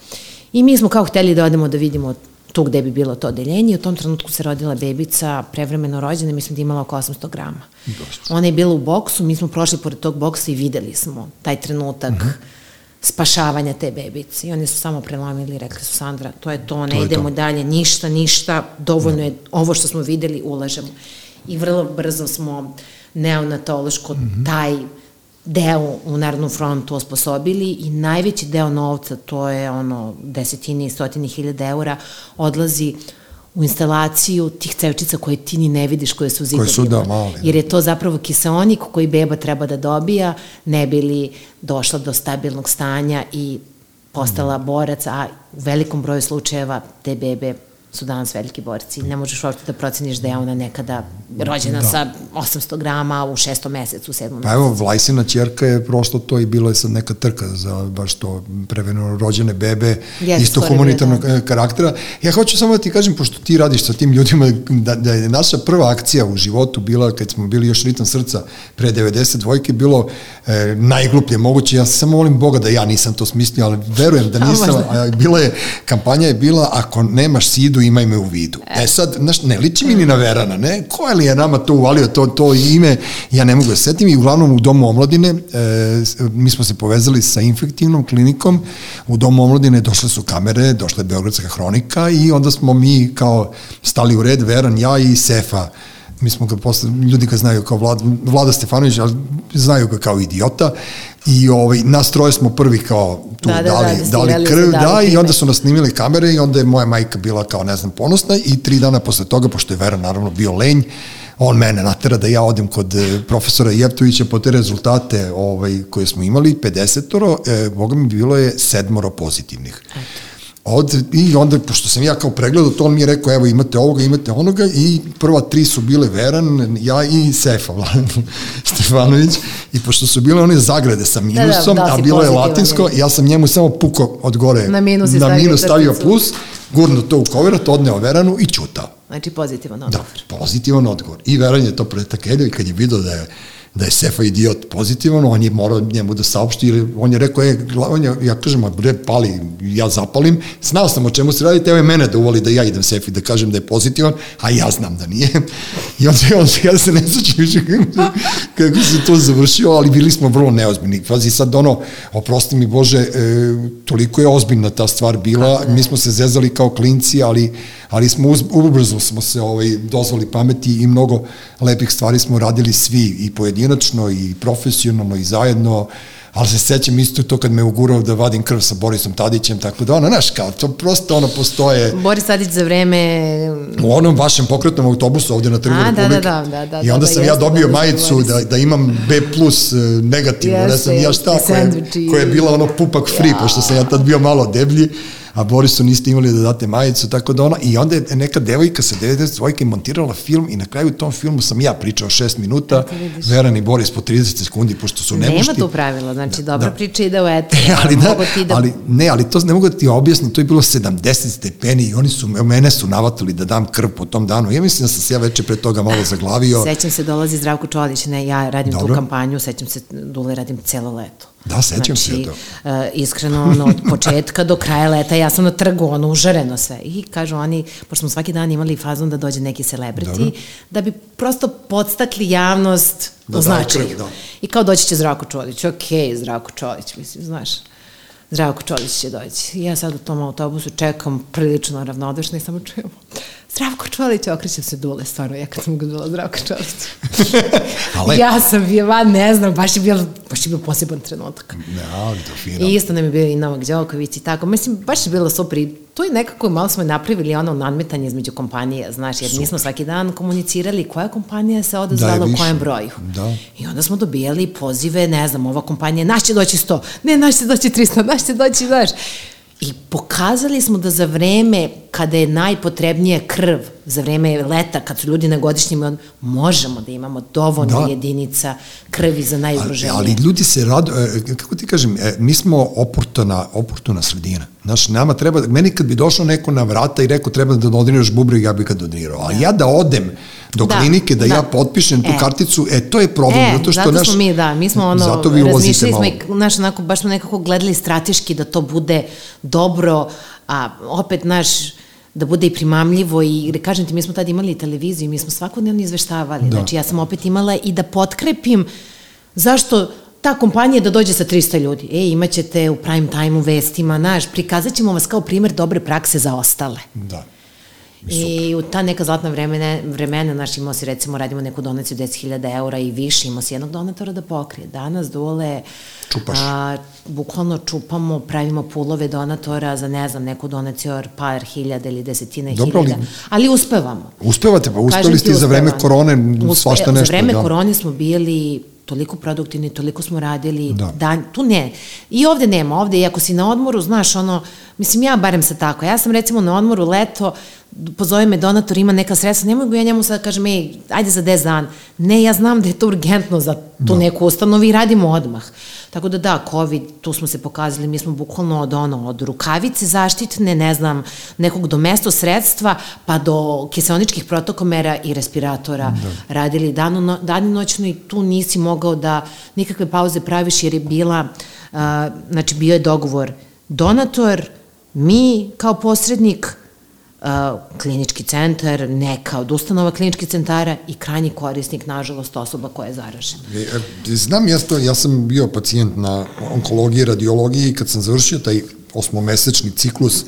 I mi smo kao hteli da odemo da vidimo tu gde bi bilo to odeljenje u tom trenutku se rodila bebica prevremeno rođena, mislim da imala oko 800 grama. Dosta. Ona je bila u boksu, mi smo prošli pored tog boksa i videli smo taj trenutak mm -hmm spašavanja te bebice. I oni su samo prelomili i rekli su, Sandra, to je to, ne to idemo to. dalje, ništa, ništa, dovoljno je ovo što smo videli, ulažemo. I vrlo brzo smo neonatološko mm -hmm. taj deo u Narodnom frontu osposobili i najveći deo novca, to je ono desetini i stotini hiljada eura, odlazi u instalaciju tih cevčica koje ti ni ne vidiš, koje su zidovima. Koje su da, mali. Jer je to zapravo kiseonik koji beba treba da dobija, ne bi li došla do stabilnog stanja i postala borac, a u velikom broju slučajeva te bebe su danas veliki borci. Ne možeš uopšte da proceniš da je ona nekada rođena da. sa 800 grama u šestom mesecu, u sedmom Pa evo, Vlajsina čerka je prosto to i bilo je sad neka trka za baš to preveno rođene bebe, yes, isto humanitarnog da. karaktera. Ja hoću samo da ti kažem, pošto ti radiš sa tim ljudima, da, da je naša prva akcija u životu bila, kad smo bili još ritam srca pre 92. bilo e, najgluplje moguće. Ja samo molim Boga da ja nisam to smislio, ali verujem da nisam. A, bila je, kampanja je bila, ako nemaš sidu, imaj me u vidu. E, e sad, znaš, ne liči mi ni na Verana, ne? Ko je li je nama to uvalio, to, to ime, ja ne mogu da setim. I uglavnom u Domu omladine, e, mi smo se povezali sa infektivnom klinikom, u Domu omladine došle su kamere, došla je Beogradska hronika i onda smo mi kao stali u red, Veran, ja i Sefa, mi smo ga posle, ljudi ga znaju kao Vlada, Vlada Stefanović, ali znaju ga kao idiota i ovaj, nas troje smo prvi kao tu da, da, dali, da, dali krv, da, da i onda su nas snimili kamere i onda je moja majka bila kao ne znam ponosna i tri dana posle toga, pošto je Vera naravno bio lenj, on mene natera da ja odem kod eh, profesora Jevtovića po te rezultate ovaj, koje smo imali, 50-oro, eh, boga mi bilo je sedmoro pozitivnih. Eto. Od, I onda, pošto sam ja kao pregledao to, on mi je rekao, evo imate ovoga, imate onoga i prva tri su bile Veran, ja i Sefa Stefanović i pošto su bile one zagrade sa minusom, da, da, da, a bilo je latinsko, ja sam njemu samo puko od gore na minus, na minus stavio plus, gurno to u koverat, odneo Veranu i čutao. Znači pozitivan odgovor. Da, pozitivan odgovor. I Veran je to pretakelio i kad je vidio da je da je Sefa idiot pozitivan, on je morao njemu da saopšti, ili on je rekao, je, on je, ja kažem, a bre, pali, ja zapalim, znao sam o čemu se radi, teo je mene da uvoli da ja idem Sefi da kažem da je pozitivan, a ja znam da nije. I onda, on, ja se ne sećam više kako, kako se to završio, ali bili smo vrlo neozbiljni. Pazi, sad ono, oprosti mi Bože, e, toliko je ozbiljna ta stvar bila, mi smo se zezali kao klinci, ali ali smo uz, ubrzo smo se ovaj, dozvali pameti i mnogo lepih stvari smo radili svi i pojedinačno i profesionalno i zajedno ali se sećam isto to kad me ugurao da vadim krv sa Borisom Tadićem, tako da ono, znaš, kao, to prosto ono postoje... Boris Tadić za vreme... U onom vašem pokretnom autobusu ovde na Trgu da, Republike. Da, da, da, da, I onda da, sam da, ja dobio da, majicu da, da imam B plus e, negativno, ne znam ja šta, koja, koja je bila ono pupak free, ja. pošto sam ja tad bio malo deblji, a Borisu niste imali da date majicu, tako da ona, i onda je neka devojka sa 90 dvojke montirala film i na kraju u tom filmu sam ja pričao 6 minuta, Veran i Boris po 30 sekundi, pošto su nemušti. Nema tu pravila, znači dobra da. priča ide u etu. E, ali, da, ti da... ali, ne, ali to ne mogu da ti objasnim, to je bilo 70 stepeni i oni su, mene su navatali da dam krv po tom danu. Ja mislim da sam se ja veče pre toga malo zaglavio. Sećam se, dolazi Zdravko Čolić, ne, ja radim Dobro. tu kampanju, sećam se, Dule radim celo leto. Da, sećam znači, se to. Uh, iskreno, ono, od početka do kraja leta, ja sam na trgu, ono, užareno sve. I kažu oni, pošto smo svaki dan imali fazon da dođe neki celebrity, Dobro. da bi prosto podstakli javnost da, o značaju. Da, da. I kao doći će Zdravko Čolić, ok, Zdravko Čolić, mislim, znaš. Zdravko Čolić će doći. I ja sad u tom autobusu čekam prilično ravnodušno i samo čujemo Zdravko Čolić, okrećem se dule, stvarno, ja kad sam gledala Zdravko Čolić. Ali... ja sam bio, va, ne znam, baš je bio, baš je bio poseban trenutak. Ne, ali to fino. I isto nam je bio i Novak Đoković i tako. Mislim, baš je bilo super i to je nekako malo smo napravili ono nadmetanje između kompanije, znaš, jer super. mi smo svaki dan komunicirali koja kompanija se odazvala da u kojem broju. Da. I onda smo dobijali pozive, ne znam, ova kompanija, naš će doći 100, ne, naš će doći 300, naš će doći, znaš. I pokazali smo da za vreme kada je najpotrebnije krv, za vreme leta, kad su ljudi na godišnjim, možemo da imamo dovoljno da. jedinica krvi za najugroženije. Ali, ali ljudi se rado, e, kako ti kažem, e, mi smo oportuna, oportuna sredina. Znaš, nama treba, meni kad bi došao neko na vrata i rekao treba da doniraš bubreg, ja bih ga donirao. A da. ja da odem do da, klinike, da, da ja potpišem tu e. karticu, e, to je problem. E, zato što zato naš, smo mi, da, mi smo ono, zato vi razmišljali smo, i, naš, onako, baš smo nekako gledali strateški da to bude dobro, a opet naš, da bude i primamljivo i da kažem ti, mi smo tada imali televiziju, mi smo svakodnevno izveštavali. Da. Znači, ja sam opet imala i da potkrepim zašto ta kompanija da dođe sa 300 ljudi. E, imaćete u prime time-u vestima, naš, prikazat ćemo vas kao primer dobre prakse za ostale. Da. I u ta neka zlatna vremena, vremena naš imao si recimo radimo neku donaciju 10.000 eura i više, imao si jednog donatora da pokrije. Danas dole Čupaš. A, bukvalno čupamo, pravimo pulove donatora za ne znam neku donaciju od par hiljada ili desetine Dobro, hiljada. Ali uspevamo. Uspevate, pa uspeli ste za vreme korone svašta nešto. Za vreme da. korone smo bili toliko produktivni, toliko smo radili, da. dan, tu ne. I ovde nema, ovde, i ako si na odmoru, znaš, ono, mislim, ja barem se tako, ja sam recimo na odmoru leto, pozove me donator, ima neka sredstva, ne mogu ja njemu sad kažem, ej, ajde za 10 dan. Ne, ja znam da je to urgentno za tu da. neku ustanovu i radimo odmah. Tako da da, COVID, tu smo se pokazali, mi smo bukvalno od ono, od rukavice zaštitne, ne znam, nekog do mesto sredstva, pa do kiselničkih protokomera i respiratora da. radili danu, no, dan i noćno i tu nisi mogao da nikakve pauze praviš jer je bila, uh, znači bio je dogovor donator, mi kao posrednik, klinički centar, neka od ustanova kliničkih centara i krajnji korisnik, nažalost, osoba koja je zaražena. E, znam, ja, ja sam bio pacijent na onkologiji, radiologiji kad sam završio taj osmomesečni ciklus,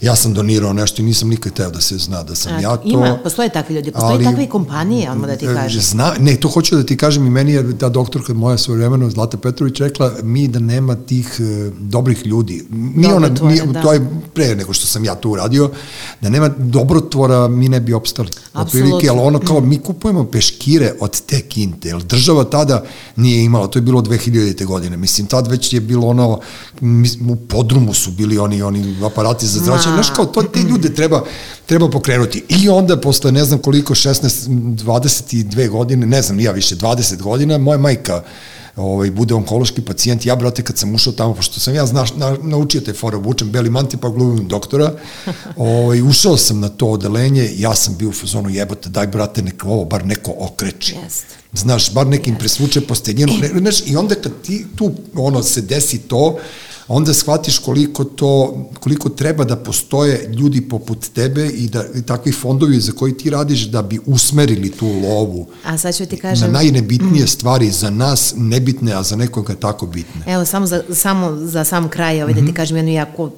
ja sam donirao nešto i nisam nikad teo da se zna da sam A, ja to... Ima, postoje takvi ljudi, postoje ali, takve i kompanije, ono da ti e, kažem. Zna, ne, to hoću da ti kažem i meni je ta doktorka moja svojevremeno, Zlata Petrović, rekla mi da nema tih uh, dobrih ljudi. Mi ona, mi, da. to je pre nego što sam ja tu uradio, da nema dobrotvora, mi ne bi opstali. Apsolutno. ali ono kao, mi kupujemo peškire od te kinte, jer država tada nije imala, to je bilo 2000. godine, mislim, tad već je bilo ono, u podrumu su bili oni, oni aparati za zračenje, Znaš, kao, to, te ljude treba, treba pokrenuti. I onda, posle ne znam koliko, 16, 22 godine, ne znam, ja više, 20 godina, moja majka ovaj, bude onkološki pacijent, ja, brate, kad sam ušao tamo, pošto sam ja znaš, na, naučio te fore, obučem beli manti, pa glumim doktora, ovaj, ušao sam na to odelenje, ja sam bio u fazonu jebote, daj, brate, neko ovo, bar neko okreči. Yes. Znaš, bar nekim yes. presvuče posteljenu, ne, znaš, i onda kad ti tu, ono, se desi to, onda shvatiš koliko to, koliko treba da postoje ljudi poput tebe i da i takvi fondovi za koji ti radiš da bi usmerili tu lovu. A sad ću ti kažem... Na najnebitnije mm. stvari za nas nebitne, a za nekoga tako bitne. Evo, samo za, samo za sam kraj, ovaj, mm -hmm. da ti mhm. kažem jednu jako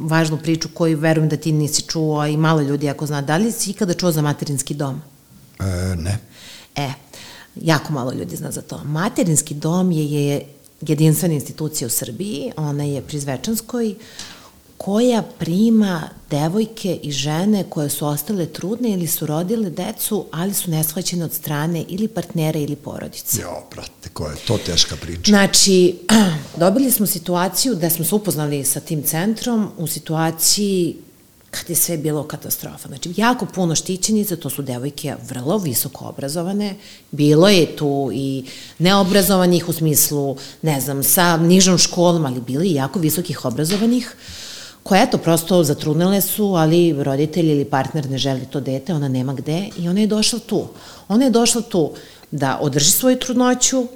važnu priču koju verujem da ti nisi čuo, a i malo ljudi ako zna. Da li si ikada čuo za materinski dom? E, ne. E, jako malo ljudi zna za to. Materinski dom je, je jedinstvena institucija u Srbiji, ona je pri Zvečanskoj, koja prima devojke i žene koje su ostale trudne ili su rodile decu, ali su neshvaćene od strane ili partnera ili porodice. Jo, brate, koja je to teška priča. Znači, dobili smo situaciju da smo se upoznali sa tim centrom u situaciji kad je sve bilo katastrofa. Znači, jako puno štićenica, to su devojke vrlo visoko obrazovane, bilo je tu i neobrazovanih u smislu, ne znam, sa nižom školom, ali bilo je jako visokih obrazovanih, koje, eto, prosto zatrudnele su, ali roditelj ili partner ne želi to dete, ona nema gde i ona je došla tu. Ona je došla tu da održi svoju trudnoću,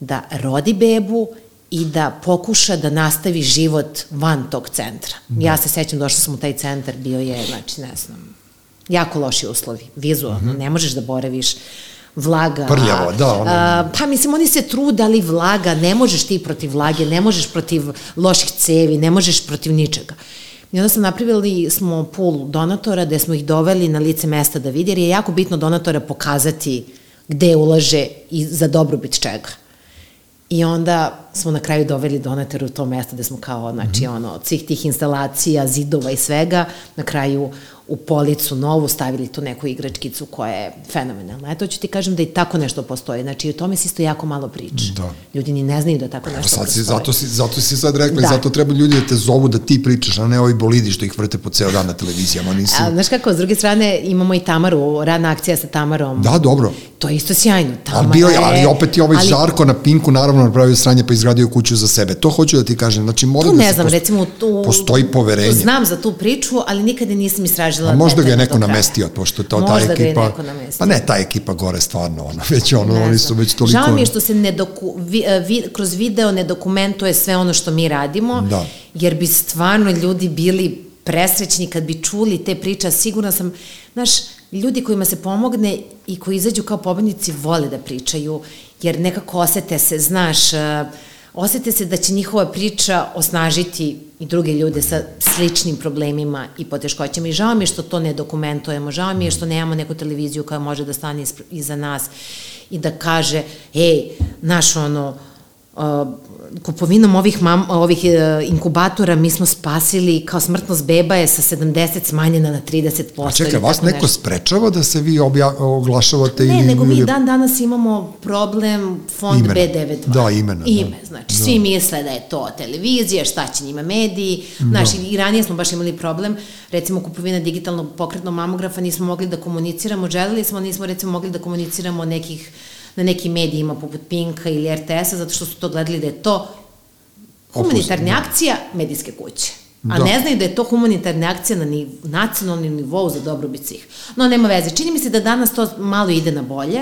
da rodi bebu i da pokuša da nastavi život van tog centra. Da. Ja se sećam, došla sam u taj centar, bio je, znači, ne znam, jako loši uslovi, vizualno, mm -hmm. ne možeš da boraviš vlaga. Prljavo, da. Ono... A, pa mislim, oni se trude, ali vlaga, ne možeš ti protiv vlage, ne možeš protiv loših cevi, ne možeš protiv ničega. I onda sam napravili smo pool donatora gde smo ih doveli na lice mesta da vidi, jer je jako bitno donatora pokazati gde ulaže i za dobrobit čega. I onda smo na kraju doveli donator u to mesto gde smo kao, znači, mm -hmm. ono, od svih tih instalacija, zidova i svega, na kraju u policu novu stavili tu neku igračkicu koja je fenomenalna. Eto ću ti kažem da i tako nešto postoji. Znači, o tome se isto jako malo priča. Da. Ljudi ni ne znaju da tako nešto sad postoji. Si, zato, si, zato si sad rekla da. i zato treba ljudi da te zovu da ti pričaš, a ne ovi bolidi što ih vrte po ceo dan na televizijama. Nisi... A, znaš kako, s druge strane imamo i Tamaru, radna akcija sa Tamarom. Da, dobro. To je isto sjajno. Tamara ali, bio, je, ali opet je ovaj ali, Žarko na Pinku naravno napravio sranje pa izgradio kuću za sebe. To hoću da ti kažem. Znači, mora tu da ne znam, posto... recimo tu... Postoji poverenje. Znam za tu priču, ali nikada nisam istražila. A možda ga je neko namestio, pošto to ta ekipa... Pa ne, ta ekipa gore stvarno, ono, već ono, ne oni su već toliko... Žao mi je što se ne doku, vi, e, vi, kroz video ne dokumentuje sve ono što mi radimo, da. jer bi stvarno ljudi bili presrećni kad bi čuli te priče, sigurno sam, znaš, ljudi kojima se pomogne i koji izađu kao pobednici vole da pričaju, jer nekako osete se, znaš, uh, osete se da će njihova priča osnažiti i druge ljude sa sličnim problemima i poteškoćama. I žao mi je što to ne dokumentujemo, žao mi je što nemamo neku televiziju koja može da stane iza nas i da kaže, ej, naš ono, kupovinom ovih, mam, ovih uh, inkubatora mi smo spasili, kao smrtnost beba je sa 70 smanjena na 30%. A čekaj, vas neko nešto. sprečava da se vi obja, oglašavate? Ne, ili, nego mi dan danas imamo problem fond imena. B92. Da, imena. Da. Ime, znači, da. svi misle da je to televizija, šta će njima mediji, da. znači, i ranije smo baš imali problem, recimo kupovina digitalnog pokretnog mamografa, nismo mogli da komuniciramo, želeli smo, nismo recimo mogli da komuniciramo nekih na nekim medijima poput Pinka ili RTS-a, zato što su to gledali da je to humanitarna akcija medijske kuće. A da. ne znaju da je to humanitarna akcija na niv, nacionalnom nivou za dobrobit svih. No, nema veze. Čini mi se da danas to malo ide na bolje.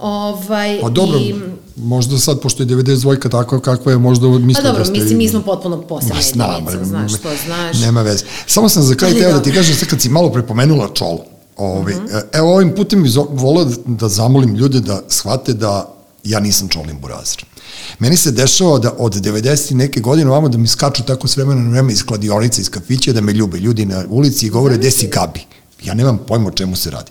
Ovaj, pa dobro, i, možda sad, pošto je 92 takva kakva je, možda mislim pa dobro, da ste... mislim, mi smo potpuno posebna jedinica, znaš što, znaš. Nema veze. Samo sam za kraj teo da ti kažem, sad kad si malo prepomenula čolo, Ovaj, uh -huh. Evo ovim putem bih volao da zamolim ljude da shvate da ja nisam čolin burazir. Meni se dešava da od 90. neke godine ovamo da mi skaču tako s vremena na vreme iz kladionica, iz kafića, da me ljube ljudi na ulici i govore gde si Gabi. Ja nemam pojma o čemu se radi.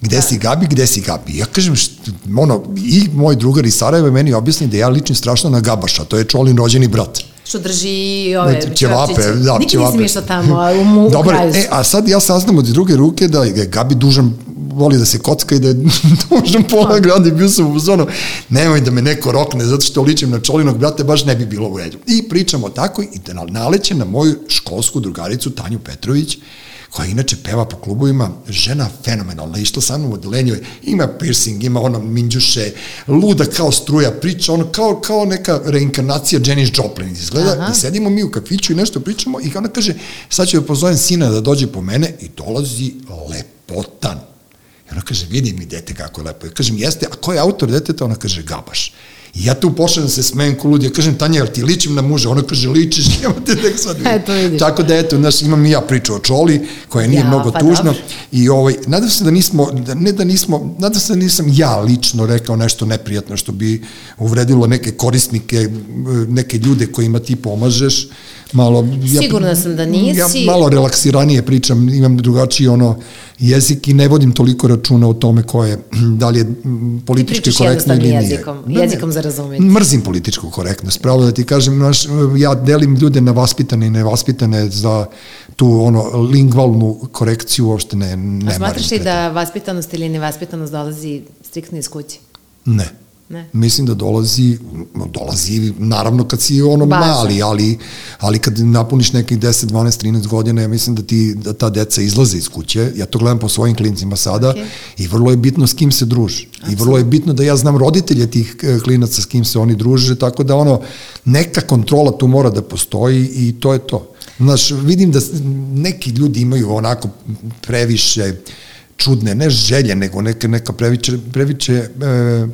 Gde da. si Gabi, gde si Gabi? Ja kažem, što, ono, i moj drugar iz Sarajeva meni objasni da ja ličim strašno na Gabaša, to je Čolin rođeni brat što drži ove ćevape, da, Nikad ćevape. nisam išla tamo, u, u Dobar, kraju. E, a sad ja saznam od druge ruke da je Gabi dužan voli da se kocka i da je dužan pola grada bio sam u zonu, nemoj da me neko rokne zato što ličim na čolinog brata, baš ne bi bilo u redu. I pričamo tako i da nalećem na moju školsku drugaricu Tanju Petrović, koja inače peva po klubovima, žena fenomenalna, išla sa mnom u odelenju, ima piercing, ima ono minđuše, luda kao struja, priča, ono kao, kao neka reinkarnacija Janis Joplin izgleda, Aha. i sedimo mi u kafiću i nešto pričamo i ona kaže, sad ću da pozovem sina da dođe po mene i dolazi lepotan. I ona kaže, vidi mi dete kako je lepo. Ja kažem, jeste, a ko je autor deteta? Ona kaže, Gabaš. I ja tu počnem da se smejem ko lud, ja kažem, Tanja, jel ti ličim na muža? Ona kaže, ličiš, nema te tek sad Eto, vidiš. Tako da, eto, znaš, imam i ja priču o Čoli, koja nije ja, mnogo pa tužna. Dobro. I ovaj, nadam se da nismo, da, ne da nismo, nadam se da nisam ja lično rekao nešto neprijatno što bi uvredilo neke korisnike, neke ljude kojima ti pomažeš. Malo... Ja, Sigurna sam da nisi. Ja malo relaksiranije pričam, imam drugačiji ono jezik i ne vodim toliko računa o tome ko je, da li je politički korektno ili nije. jezikom, ne, jezikom za razumjeti. Mrzim političku korektnost, pravo da ti kažem, naš, ja delim ljude nevaspitane i nevaspitane za tu ono lingvalnu korekciju uopšte ne, ne A smatraš li da vaspitanost ili nevaspitanost dolazi striktno iz kuće? Ne. Ne. Mislim da dolazi, dolazi naravno kad si ono Baša. mali, ali, ali kad napuniš nekih 10, 12, 13 godina, ja mislim da ti da ta deca izlaze iz kuće, ja to gledam po svojim klincima sada okay. i vrlo je bitno s kim se druži. I vrlo je bitno da ja znam roditelje tih e, klinaca s kim se oni druže, tako da ono, neka kontrola tu mora da postoji i to je to. Znaš, vidim da neki ljudi imaju onako previše uh, čudne, ne želje, nego neka, neka previče, previče, e,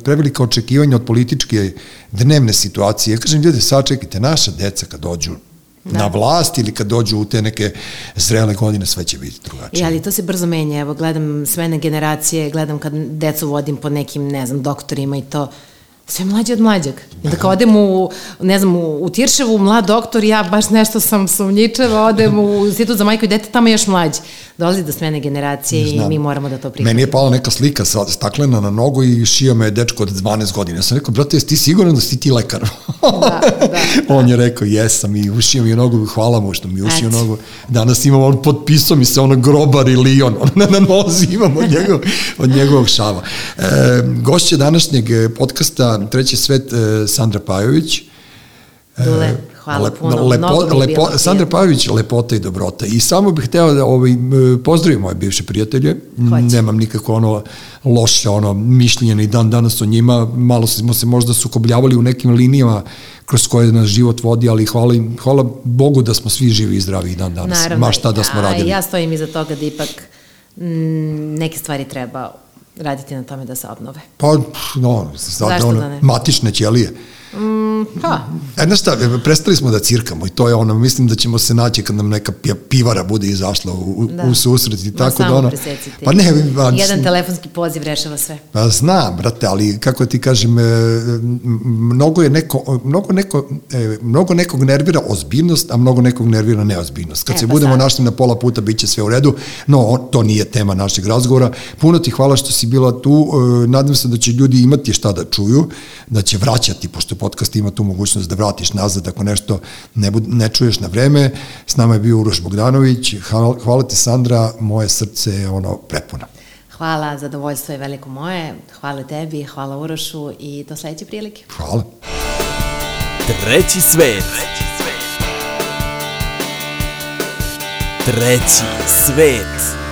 prevelika očekivanja od političke dnevne situacije. Ja kažem, ljudi, sačekajte, naša deca kad dođu da. na vlast ili kad dođu u te neke zrele godine, sve će biti drugačije. I, ali to se brzo menja, evo, gledam sve generacije, gledam kad decu vodim po nekim, ne znam, doktorima i to, sve mlađe od mlađeg. I da kao odem u, ne znam, u, u Tirševu, mlad doktor, ja baš nešto sam sumnjičeva, odem u institut za majku i dete, tamo još mlađi. Dolazi do smene generacije i mi moramo da to prihvatimo. Meni je pala neka slika sa staklena na nogu i šio me dečko od 12 godina. Ja sam rekao, brate, jesi ti siguran da si ti lekar? da, da. On je rekao, jesam i ušio mi je nogu, hvala mu što mi ušio Eto. nogu. Danas imamo, on potpisao mi se ono grobar ili on, on na nozi imamo od, njegov, od njegovog šava. E, gošće današnjeg podcasta Treći svet e, Sandra Pajović. E, Dule, hvala Lep, puno. Lepo, lepo, Sandra Pajović, lepota i dobrota. I samo bih hteo da ovaj, pozdravim moje bivše prijatelje. Hoće. Nemam nikako ono loše ono mišljenje ni dan danas o njima. Malo smo se možda sukobljavali u nekim linijama kroz koje nas život vodi, ali hvala, hvala Bogu da smo svi živi i zdravi dan danas. Naravno, Ma šta da smo radili. Ja stojim iza toga da ipak m, neke stvari treba raditi na tome da se obnove. Pa, no, sad, ono, da ne? matične ćelije. Mm, pa. E, znaš šta, prestali smo da cirkamo i to je ono, mislim da ćemo se naći kad nam neka pivara bude izašla u, da. u susret i tako da ono... Pa ne, ba, Jedan telefonski poziv rešava sve. Pa znam, brate, ali kako ti kažem, e, mnogo je neko, mnogo, neko, e, mnogo nekog nervira ozbiljnost, a mnogo nekog nervira neozbiljnost. Kad e, se pa budemo sad. našli na pola puta, bit će sve u redu, no to nije tema našeg razgovora. Puno ti hvala što si bila tu, e, nadam se da će ljudi imati šta da čuju, da će vraćati, pošto podcast ima tu mogućnost da vratiš nazad ako nešto ne, bud, ne čuješ na vreme. S nama je bio Uroš Bogdanović. Hvala, hvala ti Sandra, moje srce je ono prepuno. Hvala, zadovoljstvo je veliko moje. Hvala tebi, hvala Urošu i do sledeće prilike. Hvala. Treći svet. Treći svet. Treći svet.